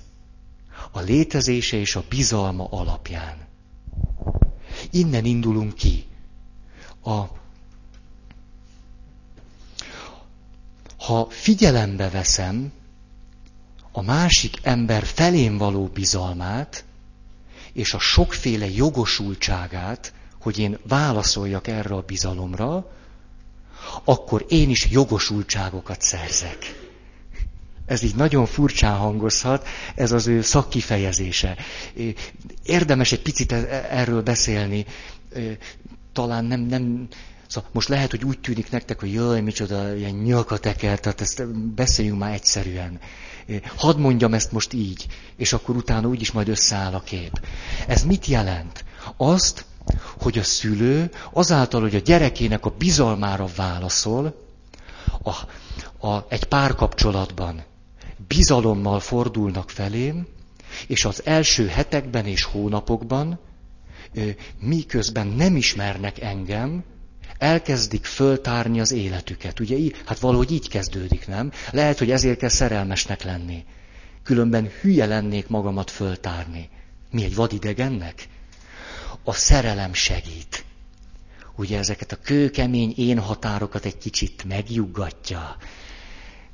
A létezése és a bizalma alapján. Innen indulunk ki. A, ha figyelembe veszem a másik ember felén való bizalmát, és a sokféle jogosultságát, hogy én válaszoljak erre a bizalomra, akkor én is jogosultságokat szerzek. Ez így nagyon furcsán hangozhat, ez az ő szakkifejezése. Érdemes egy picit e- erről beszélni. Talán nem, nem, Szóval most lehet, hogy úgy tűnik nektek, hogy jaj, micsoda ilyen nyakateker, tehát ezt beszéljünk már egyszerűen. Hadd mondjam ezt most így, és akkor utána úgyis majd összeáll a kép. Ez mit jelent? Azt, hogy a szülő azáltal, hogy a gyerekének a bizalmára válaszol, a, a, egy párkapcsolatban bizalommal fordulnak felém, és az első hetekben és hónapokban, miközben nem ismernek engem, elkezdik föltárni az életüket. Ugye, hát valahogy így kezdődik, nem? Lehet, hogy ezért kell szerelmesnek lenni. Különben hülye lennék magamat föltárni. Mi egy vadidegennek? A szerelem segít. Ugye ezeket a kőkemény én határokat egy kicsit megjuggatja.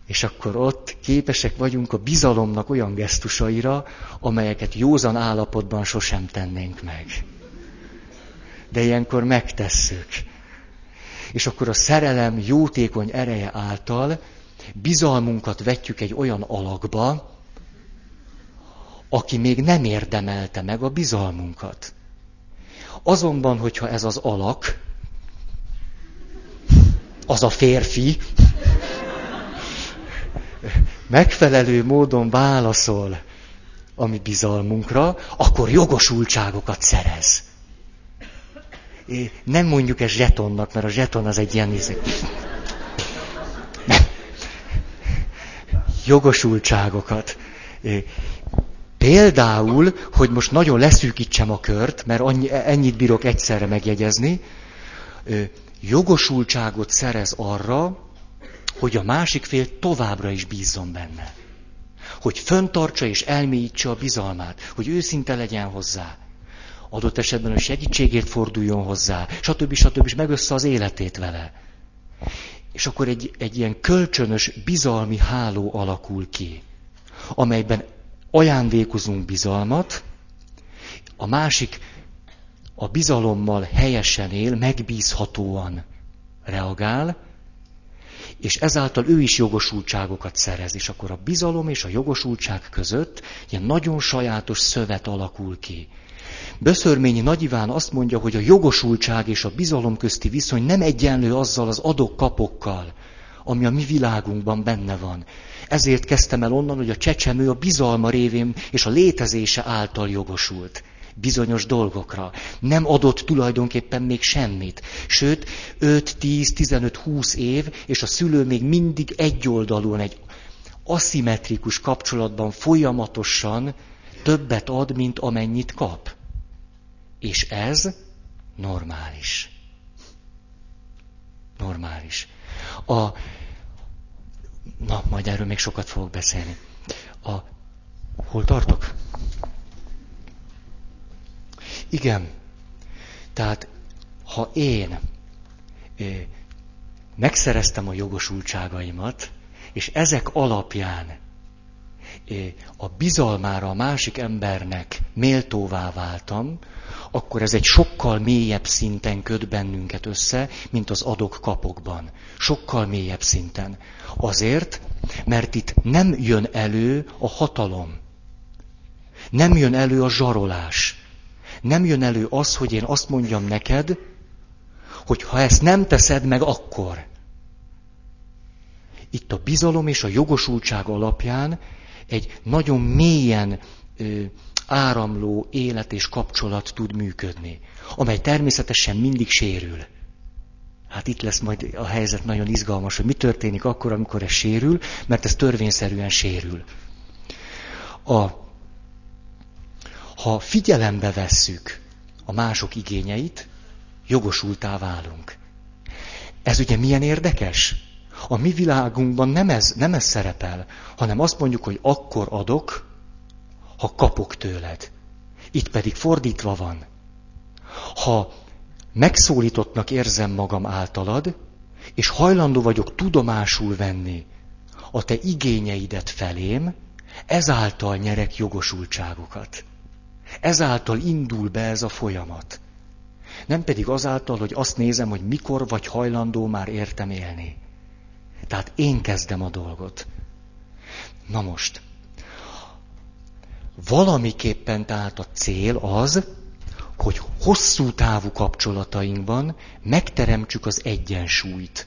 És akkor ott képesek vagyunk a bizalomnak olyan gesztusaira, amelyeket józan állapotban sosem tennénk meg. De ilyenkor megtesszük és akkor a szerelem jótékony ereje által bizalmunkat vetjük egy olyan alakba, aki még nem érdemelte meg a bizalmunkat. Azonban, hogyha ez az alak, az a férfi, megfelelő módon válaszol a mi bizalmunkra, akkor jogosultságokat szerez nem mondjuk ezt zsetonnak, mert a zseton az egy ilyen izé. Jogosultságokat. Például, hogy most nagyon leszűkítsem a kört, mert annyi, ennyit bírok egyszerre megjegyezni, jogosultságot szerez arra, hogy a másik fél továbbra is bízzon benne. Hogy föntartsa és elmélyítse a bizalmát, hogy őszinte legyen hozzá adott esetben a segítségért forduljon hozzá, stb. stb. és megössze az életét vele. És akkor egy, egy ilyen kölcsönös bizalmi háló alakul ki, amelyben ajándékozunk bizalmat, a másik a bizalommal helyesen él, megbízhatóan reagál, és ezáltal ő is jogosultságokat szerez, és akkor a bizalom és a jogosultság között ilyen nagyon sajátos szövet alakul ki. Böszörményi Nagy azt mondja, hogy a jogosultság és a bizalom közti viszony nem egyenlő azzal az adok-kapokkal, ami a mi világunkban benne van. Ezért kezdtem el onnan, hogy a csecsemő a bizalma révén és a létezése által jogosult bizonyos dolgokra. Nem adott tulajdonképpen még semmit. Sőt, 5, 10, 15, 20 év, és a szülő még mindig egyoldalúan, egy aszimmetrikus kapcsolatban folyamatosan többet ad, mint amennyit kap. És ez normális. Normális. A, na, majd erről még sokat fogok beszélni. A, hol tartok? Igen. Tehát, ha én é, megszereztem a jogosultságaimat, és ezek alapján a bizalmára a másik embernek méltóvá váltam, akkor ez egy sokkal mélyebb szinten köt bennünket össze, mint az adok-kapokban. Sokkal mélyebb szinten. Azért, mert itt nem jön elő a hatalom. Nem jön elő a zsarolás. Nem jön elő az, hogy én azt mondjam neked, hogy ha ezt nem teszed meg, akkor. Itt a bizalom és a jogosultság alapján egy nagyon mélyen ö, áramló élet és kapcsolat tud működni, amely természetesen mindig sérül. Hát itt lesz majd a helyzet nagyon izgalmas, hogy mi történik akkor, amikor ez sérül, mert ez törvényszerűen sérül. A, ha figyelembe vesszük a mások igényeit, jogosultá válunk. Ez ugye milyen érdekes? A mi világunkban nem ez, nem ez szerepel, hanem azt mondjuk, hogy akkor adok, ha kapok tőled. Itt pedig fordítva van. Ha megszólítottnak érzem magam általad, és hajlandó vagyok tudomásul venni a te igényeidet felém, ezáltal nyerek jogosultságokat. Ezáltal indul be ez a folyamat. Nem pedig azáltal, hogy azt nézem, hogy mikor vagy hajlandó már értem élni. Tehát én kezdem a dolgot. Na most, valamiképpen tehát a cél az, hogy hosszú távú kapcsolatainkban megteremtsük az egyensúlyt.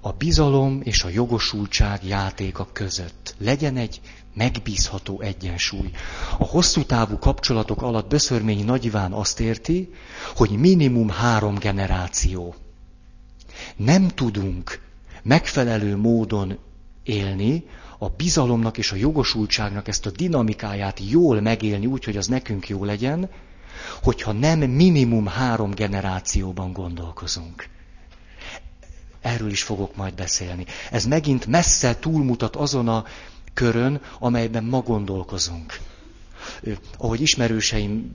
A bizalom és a jogosultság játéka között legyen egy megbízható egyensúly. A hosszú távú kapcsolatok alatt Böszörményi Nagy Iván azt érti, hogy minimum három generáció. Nem tudunk megfelelő módon élni, a bizalomnak és a jogosultságnak ezt a dinamikáját jól megélni úgy, hogy az nekünk jó legyen, hogyha nem minimum három generációban gondolkozunk. Erről is fogok majd beszélni. Ez megint messze túlmutat azon a körön, amelyben ma gondolkozunk. Ahogy ismerőseim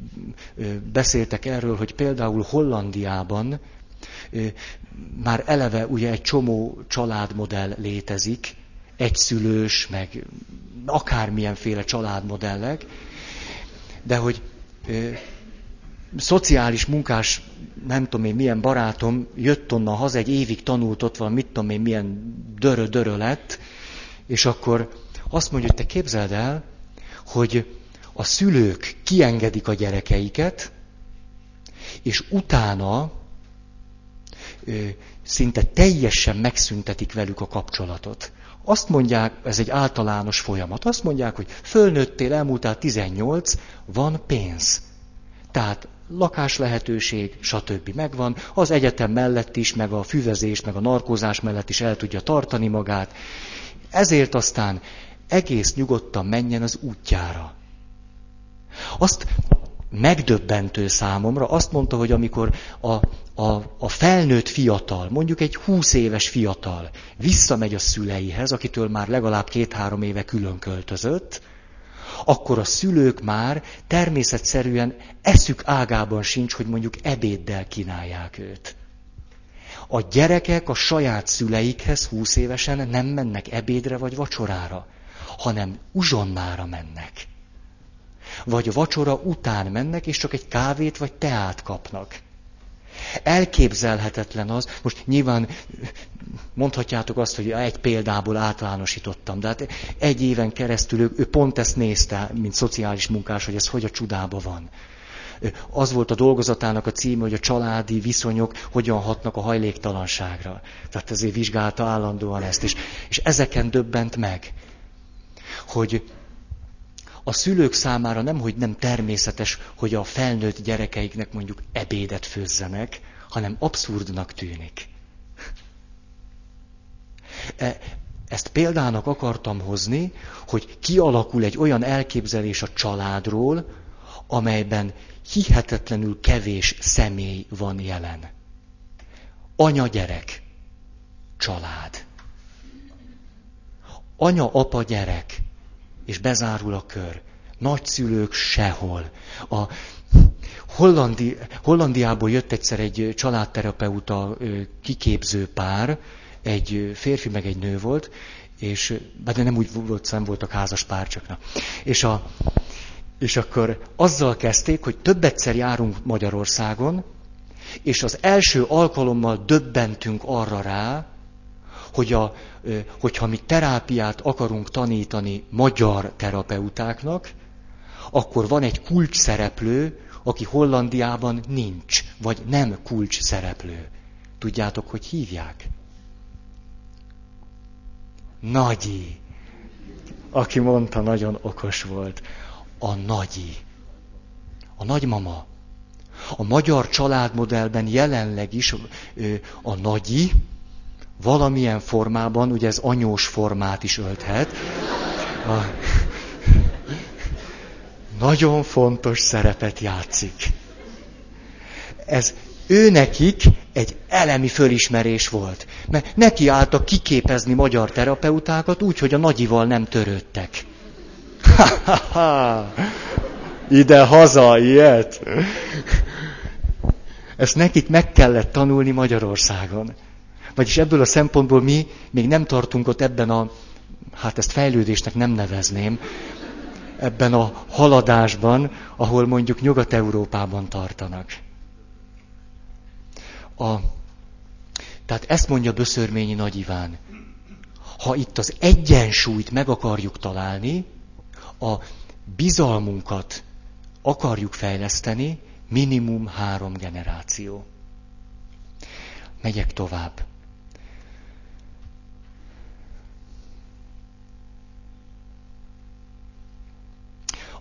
beszéltek erről, hogy például Hollandiában már eleve ugye egy csomó családmodell létezik, egyszülős, meg akármilyenféle családmodellek, de hogy szociális munkás, nem tudom én milyen barátom jött onnan haza, egy évig tanult ott van, mit tudom én milyen dörö-dörö lett, és akkor azt mondja, hogy te képzeld el, hogy a szülők kiengedik a gyerekeiket, és utána szinte teljesen megszüntetik velük a kapcsolatot. Azt mondják, ez egy általános folyamat, azt mondják, hogy fölnőttél, elmúltál 18, van pénz. Tehát lakás lehetőség, stb. megvan, az egyetem mellett is, meg a füvezés, meg a narkózás mellett is el tudja tartani magát. Ezért aztán egész nyugodtan menjen az útjára. Azt megdöbbentő számomra, azt mondta, hogy amikor a, a, a felnőtt fiatal, mondjuk egy húsz éves fiatal visszamegy a szüleihez, akitől már legalább két-három éve külön költözött, akkor a szülők már természetszerűen eszük ágában sincs, hogy mondjuk ebéddel kínálják őt. A gyerekek a saját szüleikhez húsz évesen nem mennek ebédre vagy vacsorára, hanem uzsonnára mennek. Vagy vacsora után mennek, és csak egy kávét vagy teát kapnak. Elképzelhetetlen az, most nyilván mondhatjátok azt, hogy egy példából általánosítottam, de hát egy éven keresztül ő, ő pont ezt nézte, mint szociális munkás, hogy ez hogy a csudába van. Az volt a dolgozatának a címe, hogy a családi viszonyok hogyan hatnak a hajléktalanságra. Tehát ezért vizsgálta állandóan ezt, és, és ezeken döbbent meg, hogy a szülők számára nem, hogy nem természetes, hogy a felnőtt gyerekeiknek mondjuk ebédet főzzenek, hanem abszurdnak tűnik. E, ezt példának akartam hozni, hogy kialakul egy olyan elképzelés a családról, amelyben hihetetlenül kevés személy van jelen. Anya-gyerek, család. Anya-apa-gyerek, és bezárul a kör. Nagyszülők sehol. A Hollandi, Hollandiából jött egyszer egy családterapeuta kiképző pár, egy férfi meg egy nő volt, és de nem úgy volt, szem voltak házas pár csak. Na. És, a, és akkor azzal kezdték, hogy több egyszer járunk Magyarországon, és az első alkalommal döbbentünk arra rá, hogy a, hogyha mi terápiát akarunk tanítani magyar terapeutáknak, akkor van egy kulcs szereplő, aki Hollandiában nincs, vagy nem kulcs szereplő. Tudjátok, hogy hívják? Nagyi. Aki mondta, nagyon okos volt. A nagyi. A nagymama. A magyar családmodellben jelenleg is a nagyi, valamilyen formában, ugye ez anyós formát is ölthet, a, nagyon fontos szerepet játszik. Ez ő nekik egy elemi fölismerés volt. Mert neki álltak kiképezni magyar terapeutákat úgy, hogy a nagyival nem törődtek. Ide haza ilyet. Ezt nekik meg kellett tanulni Magyarországon. Vagyis ebből a szempontból mi még nem tartunk ott ebben a, hát ezt fejlődésnek nem nevezném, ebben a haladásban, ahol mondjuk Nyugat-Európában tartanak. A, tehát ezt mondja Böszörményi Nagy Iván. Ha itt az egyensúlyt meg akarjuk találni, a bizalmunkat akarjuk fejleszteni, minimum három generáció. Megyek tovább.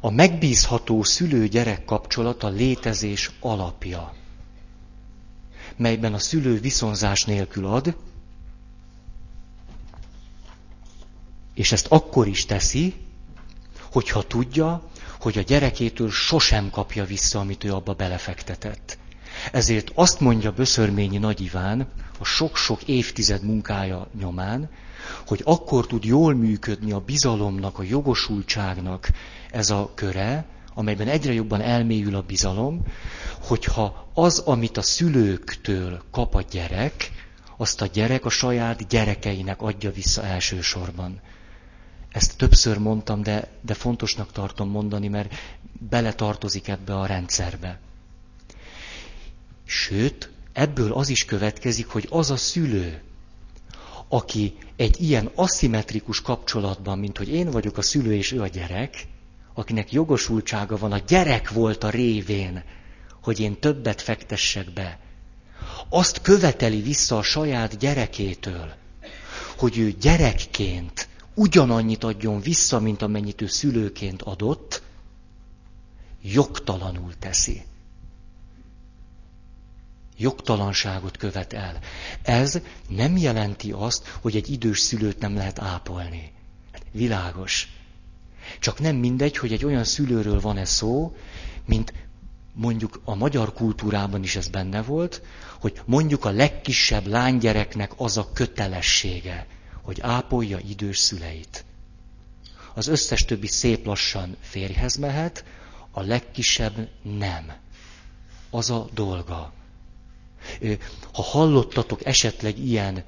A megbízható szülő-gyerek kapcsolat a létezés alapja, melyben a szülő viszonzás nélkül ad, és ezt akkor is teszi, hogyha tudja, hogy a gyerekétől sosem kapja vissza, amit ő abba belefektetett. Ezért azt mondja Böszörményi Nagy Iván, a sok-sok évtized munkája nyomán, hogy akkor tud jól működni a bizalomnak, a jogosultságnak ez a köre, amelyben egyre jobban elmélyül a bizalom, hogyha az, amit a szülőktől kap a gyerek, azt a gyerek a saját gyerekeinek adja vissza elsősorban. Ezt többször mondtam, de, de fontosnak tartom mondani, mert beletartozik ebbe a rendszerbe. Sőt, ebből az is következik, hogy az a szülő, aki egy ilyen aszimmetrikus kapcsolatban, mint hogy én vagyok a szülő és ő a gyerek, akinek jogosultsága van a gyerek volt a révén, hogy én többet fektessek be, azt követeli vissza a saját gyerekétől, hogy ő gyerekként ugyanannyit adjon vissza, mint amennyit ő szülőként adott, jogtalanul teszi. Jogtalanságot követ el. Ez nem jelenti azt, hogy egy idős szülőt nem lehet ápolni. Hát világos. Csak nem mindegy, hogy egy olyan szülőről van-e szó, mint mondjuk a magyar kultúrában is ez benne volt, hogy mondjuk a legkisebb lánygyereknek az a kötelessége, hogy ápolja idős szüleit. Az összes többi szép lassan férjhez mehet, a legkisebb nem. Az a dolga. Ha hallottatok esetleg ilyen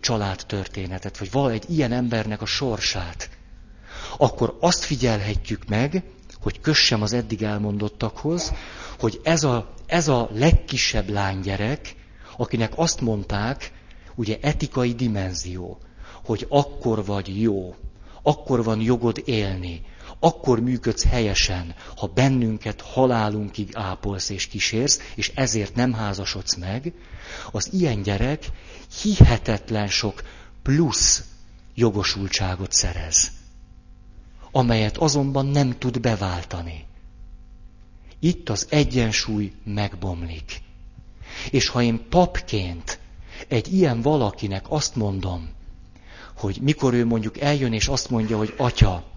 családtörténetet, vagy val egy ilyen embernek a sorsát, akkor azt figyelhetjük meg, hogy kössem az eddig elmondottakhoz, hogy ez a, ez a legkisebb lánygyerek, akinek azt mondták, ugye etikai dimenzió, hogy akkor vagy jó, akkor van jogod élni, akkor működsz helyesen, ha bennünket halálunkig ápolsz és kísérsz, és ezért nem házasodsz meg, az ilyen gyerek hihetetlen sok plusz jogosultságot szerez, amelyet azonban nem tud beváltani. Itt az egyensúly megbomlik. És ha én papként egy ilyen valakinek azt mondom, hogy mikor ő mondjuk eljön és azt mondja, hogy atya,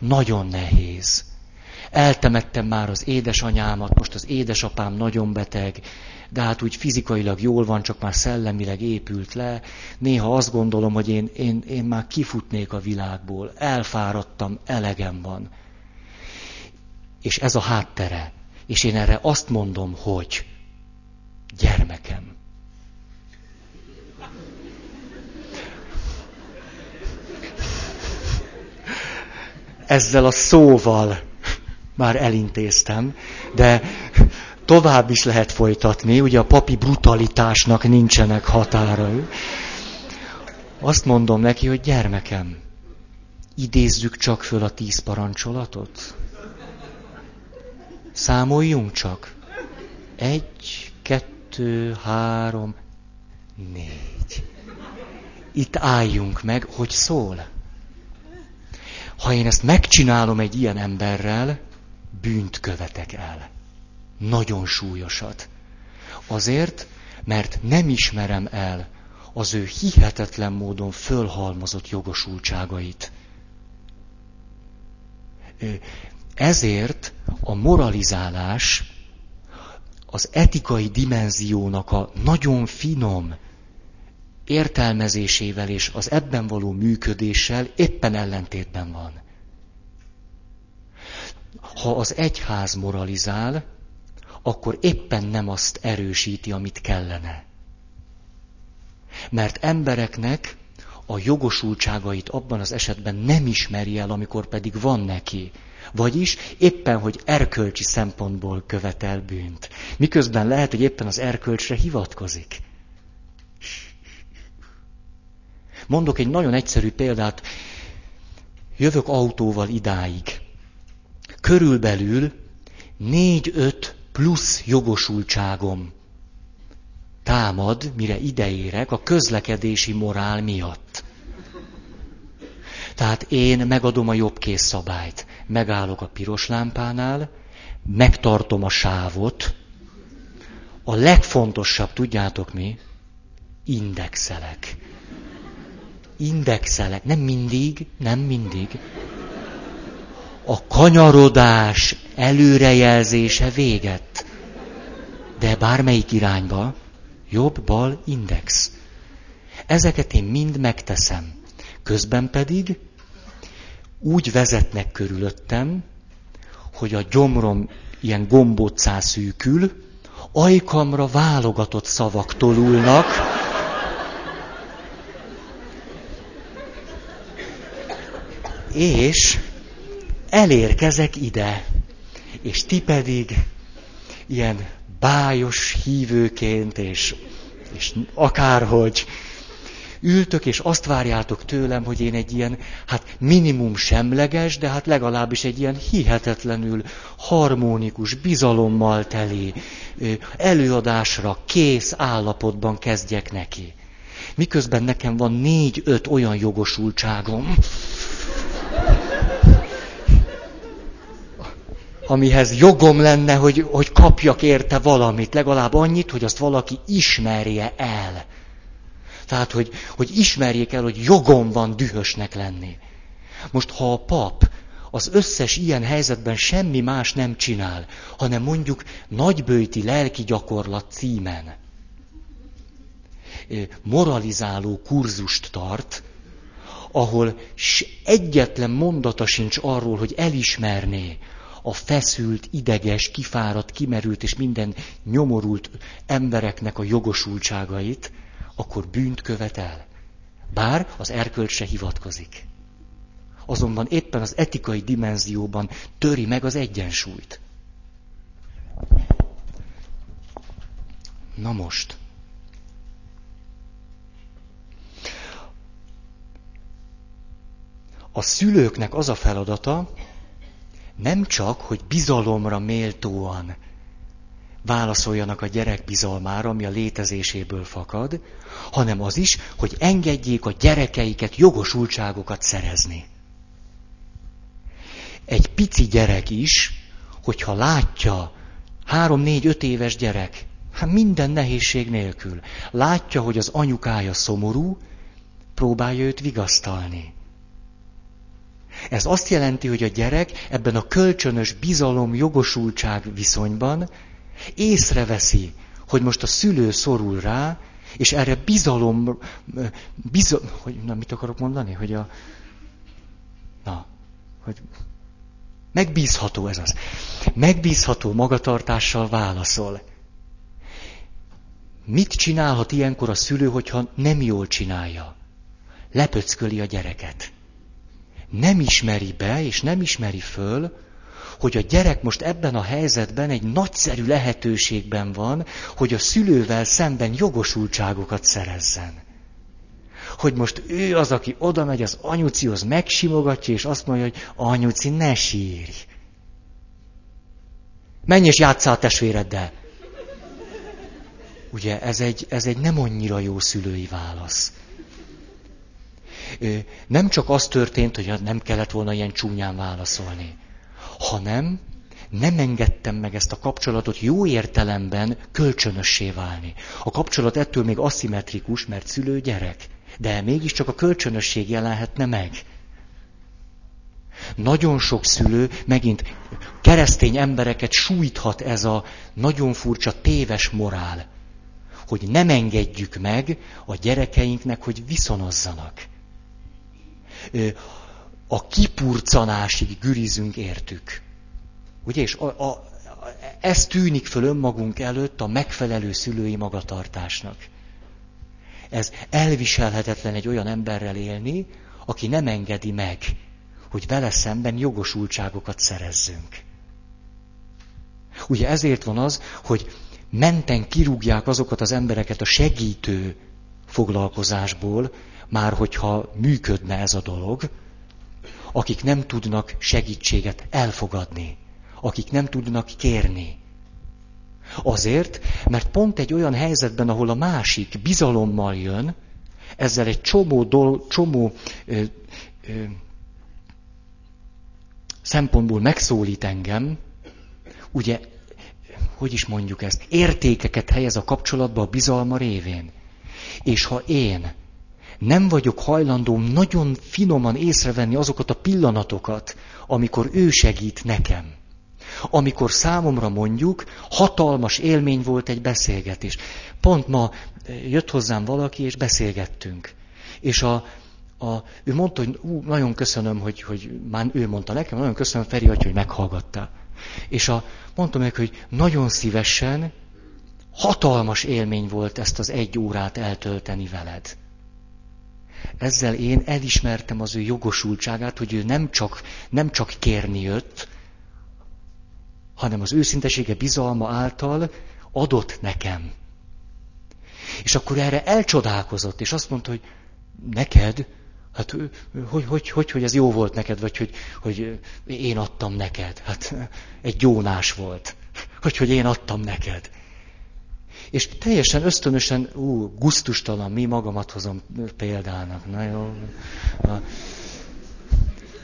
nagyon nehéz. Eltemettem már az édesanyámat, most az édesapám nagyon beteg, de hát úgy fizikailag jól van, csak már szellemileg épült le. Néha azt gondolom, hogy én, én, én már kifutnék a világból, elfáradtam, elegem van. És ez a háttere. És én erre azt mondom, hogy gyermekem, ezzel a szóval már elintéztem, de tovább is lehet folytatni, ugye a papi brutalitásnak nincsenek határai. Azt mondom neki, hogy gyermekem, idézzük csak föl a tíz parancsolatot. Számoljunk csak. Egy, kettő, három, négy. Itt álljunk meg, hogy szól. Ha én ezt megcsinálom egy ilyen emberrel, bűnt követek el. Nagyon súlyosat. Azért, mert nem ismerem el az ő hihetetlen módon fölhalmozott jogosultságait. Ezért a moralizálás az etikai dimenziónak a nagyon finom, értelmezésével és az ebben való működéssel éppen ellentétben van. Ha az egyház moralizál, akkor éppen nem azt erősíti, amit kellene. Mert embereknek a jogosultságait abban az esetben nem ismeri el, amikor pedig van neki. Vagyis éppen, hogy erkölcsi szempontból követel bűnt. Miközben lehet, hogy éppen az erkölcsre hivatkozik. Mondok egy nagyon egyszerű példát. Jövök autóval idáig. Körülbelül négy-öt plusz jogosultságom támad, mire ideérek a közlekedési morál miatt. Tehát én megadom a jobb kész szabályt. Megállok a piros lámpánál, megtartom a sávot. A legfontosabb, tudjátok mi? Indexelek. Indexelek. Nem mindig, nem mindig. A kanyarodás előrejelzése véget. De bármelyik irányba, jobb-bal index. Ezeket én mind megteszem. Közben pedig úgy vezetnek körülöttem, hogy a gyomrom ilyen gombócá szűkül, ajkamra válogatott szavak tolulnak, és elérkezek ide, és ti pedig ilyen bájos hívőként, és, és akárhogy ültök, és azt várjátok tőlem, hogy én egy ilyen, hát minimum semleges, de hát legalábbis egy ilyen hihetetlenül harmonikus, bizalommal teli előadásra kész állapotban kezdjek neki. Miközben nekem van négy-öt olyan jogosultságom, amihez jogom lenne, hogy, hogy kapjak érte valamit, legalább annyit, hogy azt valaki ismerje el. Tehát, hogy, hogy ismerjék el, hogy jogom van dühösnek lenni. Most, ha a pap az összes ilyen helyzetben semmi más nem csinál, hanem mondjuk nagybőti lelki gyakorlat címen moralizáló kurzust tart, ahol egyetlen mondata sincs arról, hogy elismerné a feszült, ideges, kifáradt, kimerült és minden nyomorult embereknek a jogosultságait, akkor bűnt követel. Bár az erkölcsre hivatkozik. Azonban éppen az etikai dimenzióban töri meg az egyensúlyt. Na most. A szülőknek az a feladata, nem csak, hogy bizalomra méltóan válaszoljanak a gyerek bizalmára, ami a létezéséből fakad, hanem az is, hogy engedjék a gyerekeiket jogosultságokat szerezni. Egy pici gyerek is, hogyha látja, három, négy, öt éves gyerek, hát minden nehézség nélkül, látja, hogy az anyukája szomorú, próbálja őt vigasztalni. Ez azt jelenti, hogy a gyerek ebben a kölcsönös bizalom, jogosultság viszonyban észreveszi, hogy most a szülő szorul rá, és erre bizalom, bizal, hogy, na, mit akarok mondani, hogy a, na, hogy megbízható ez az, megbízható magatartással válaszol. Mit csinálhat ilyenkor a szülő, hogyha nem jól csinálja? Lepöcköli a gyereket nem ismeri be, és nem ismeri föl, hogy a gyerek most ebben a helyzetben egy nagyszerű lehetőségben van, hogy a szülővel szemben jogosultságokat szerezzen. Hogy most ő az, aki oda megy az anyucihoz, megsimogatja, és azt mondja, hogy anyuci, ne sírj. Menj és játsszál a testvéreddel. Ugye ez egy, ez egy nem annyira jó szülői válasz nem csak az történt, hogy nem kellett volna ilyen csúnyán válaszolni, hanem nem engedtem meg ezt a kapcsolatot jó értelemben kölcsönössé válni. A kapcsolat ettől még aszimmetrikus, mert szülő gyerek, de mégiscsak a kölcsönösség jelenhetne meg. Nagyon sok szülő, megint keresztény embereket sújthat ez a nagyon furcsa téves morál, hogy nem engedjük meg a gyerekeinknek, hogy viszonozzanak a kipurcanásig gürizünk értük. Ugye, és a, a, ez tűnik föl önmagunk előtt a megfelelő szülői magatartásnak. Ez elviselhetetlen egy olyan emberrel élni, aki nem engedi meg, hogy vele szemben jogosultságokat szerezzünk. Ugye ezért van az, hogy menten kirúgják azokat az embereket a segítő foglalkozásból, már hogyha működne ez a dolog, akik nem tudnak segítséget elfogadni, akik nem tudnak kérni. Azért, mert pont egy olyan helyzetben, ahol a másik bizalommal jön, ezzel egy csomó, dol, csomó ö, ö, szempontból megszólít engem, ugye, hogy is mondjuk ezt, értékeket helyez a kapcsolatba a bizalma révén. És ha én nem vagyok hajlandó nagyon finoman észrevenni azokat a pillanatokat, amikor ő segít nekem, amikor számomra mondjuk hatalmas élmény volt egy beszélgetés. Pont ma jött hozzám valaki, és beszélgettünk. És a, a, ő mondta, hogy ú, nagyon köszönöm, hogy, hogy már ő mondta nekem, nagyon köszönöm Feri, hogy meghallgattál. És a, mondtam meg, hogy nagyon szívesen, hatalmas élmény volt ezt az egy órát eltölteni veled. Ezzel én elismertem az ő jogosultságát, hogy ő nem csak, nem csak kérni jött, hanem az őszintesége bizalma által adott nekem. És akkor erre elcsodálkozott, és azt mondta, hogy neked, hát hogy, hogy, hogy, hogy ez jó volt neked, vagy hogy, hogy én adtam neked. Hát egy gyónás volt, hogy, hogy én adtam neked. És teljesen ösztönösen, ú, guztustalan, mi magamat hozom példának. Na jó.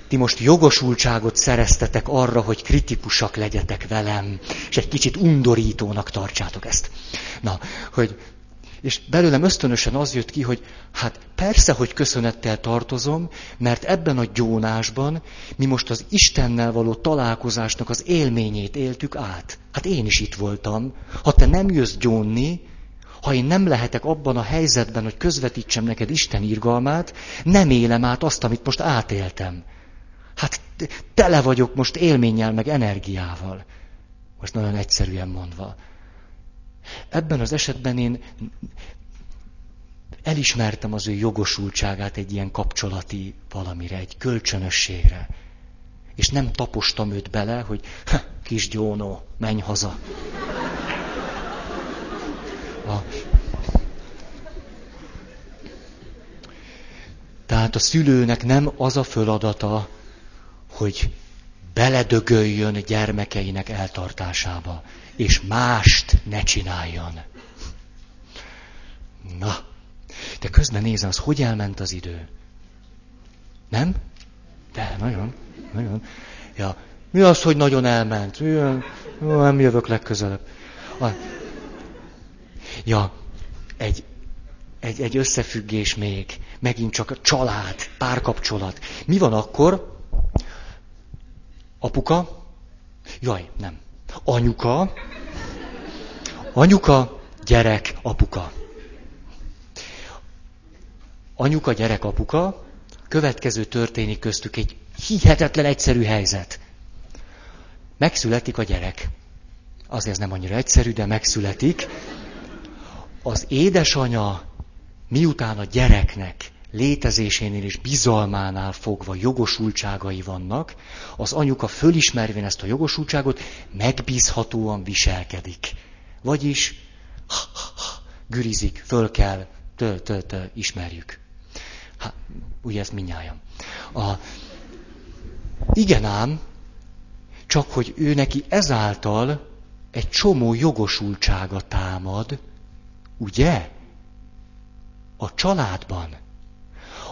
Ti most jogosultságot szereztetek arra, hogy kritikusak legyetek velem, és egy kicsit undorítónak tartsátok ezt. Na, hogy és belőlem ösztönösen az jött ki, hogy hát persze, hogy köszönettel tartozom, mert ebben a gyónásban mi most az Istennel való találkozásnak az élményét éltük át. Hát én is itt voltam. Ha te nem jössz gyónni, ha én nem lehetek abban a helyzetben, hogy közvetítsem neked Isten irgalmát, nem élem át azt, amit most átéltem. Hát tele vagyok most élménnyel, meg energiával. Most nagyon egyszerűen mondva. Ebben az esetben én elismertem az ő jogosultságát egy ilyen kapcsolati valamire, egy kölcsönösségre. És nem tapostam őt bele, hogy kis gyónó, menj haza. A... Tehát a szülőnek nem az a föladata, hogy beledögöljön gyermekeinek eltartásába és mást ne csináljon. Na, de közben nézem, az hogy elment az idő? Nem? De, nagyon, nagyon. Ja, mi az, hogy nagyon elment? Nem jövök legközelebb. Ja, egy, egy, egy összefüggés még. Megint csak a család, párkapcsolat. Mi van akkor? Apuka? Jaj, nem. Anyuka, anyuka, gyerek, apuka. Anyuka, gyerek, apuka, következő történik köztük egy hihetetlen egyszerű helyzet. Megszületik a gyerek. Azért ez nem annyira egyszerű, de megszületik. Az édesanya miután a gyereknek létezésénél és bizalmánál fogva jogosultságai vannak, az anyuka fölismervén ezt a jogosultságot megbízhatóan viselkedik. Vagyis gürizik, föl kell, tö, tö, tö, ismerjük. Hát, ugye ezt minnyáján. A, igen ám, csak hogy ő neki ezáltal egy csomó jogosultsága támad, ugye? A családban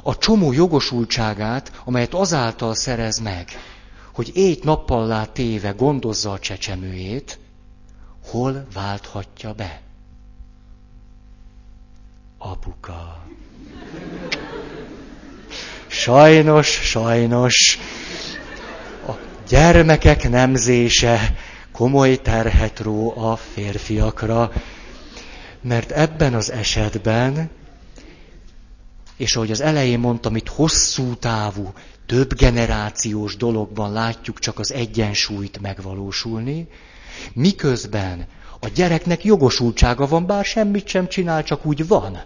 a csomó jogosultságát, amelyet azáltal szerez meg, hogy éjt nappallá téve gondozza a csecsemőjét, hol válthatja be? Apuka. Sajnos, sajnos, a gyermekek nemzése komoly terhet ró a férfiakra, mert ebben az esetben és ahogy az elején mondtam, itt hosszú távú, több generációs dologban látjuk csak az egyensúlyt megvalósulni, miközben a gyereknek jogosultsága van, bár semmit sem csinál, csak úgy van.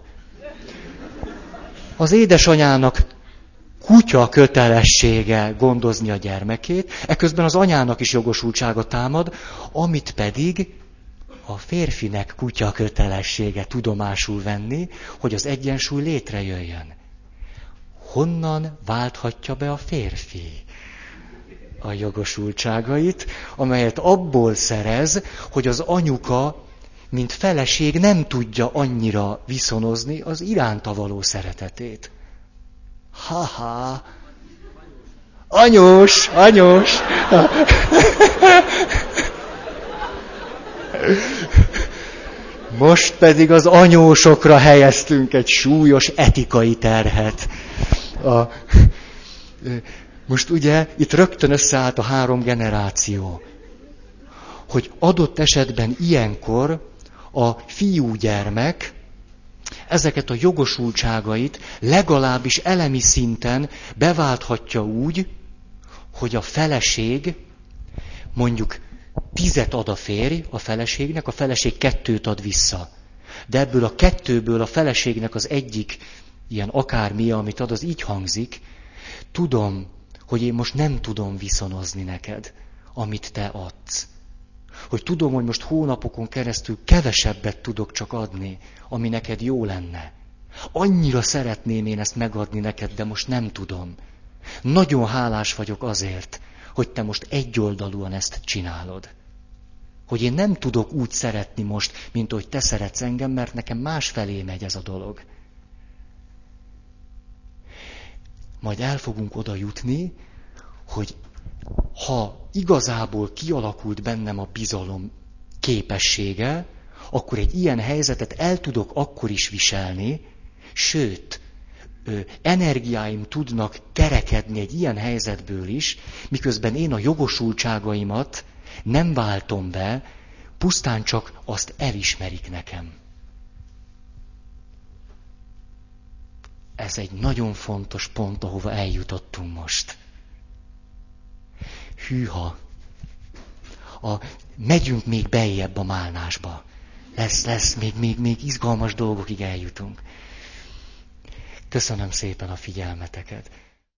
Az édesanyának kutya kötelessége gondozni a gyermekét, eközben az anyának is jogosultsága támad, amit pedig a férfinek kutya kötelessége tudomásul venni, hogy az egyensúly létrejöjjön. Honnan válthatja be a férfi a jogosultságait, amelyet abból szerez, hogy az anyuka, mint feleség nem tudja annyira viszonozni az iránta való szeretetét. Ha-ha! Anyós, anyós! Most pedig az anyósokra helyeztünk egy súlyos etikai terhet. A, most ugye itt rögtön összeállt a három generáció, hogy adott esetben ilyenkor a fiúgyermek ezeket a jogosultságait legalábbis elemi szinten beválthatja úgy, hogy a feleség mondjuk tizet ad a férj a feleségnek, a feleség kettőt ad vissza. De ebből a kettőből a feleségnek az egyik ilyen akármi, amit ad, az így hangzik, tudom, hogy én most nem tudom viszonozni neked, amit te adsz. Hogy tudom, hogy most hónapokon keresztül kevesebbet tudok csak adni, ami neked jó lenne. Annyira szeretném én ezt megadni neked, de most nem tudom. Nagyon hálás vagyok azért, hogy te most egyoldalúan ezt csinálod. Hogy én nem tudok úgy szeretni most, mint hogy te szeretsz engem, mert nekem más felé megy ez a dolog. Majd el fogunk oda jutni, hogy ha igazából kialakult bennem a bizalom képessége, akkor egy ilyen helyzetet el tudok akkor is viselni, sőt, energiáim tudnak kerekedni egy ilyen helyzetből is, miközben én a jogosultságaimat nem váltom be, pusztán csak azt elismerik nekem. Ez egy nagyon fontos pont, ahova eljutottunk most. Hűha! A, megyünk még bejjebb a málnásba. Lesz, lesz, még, még, még izgalmas dolgokig eljutunk. Köszönöm szépen a figyelmeteket.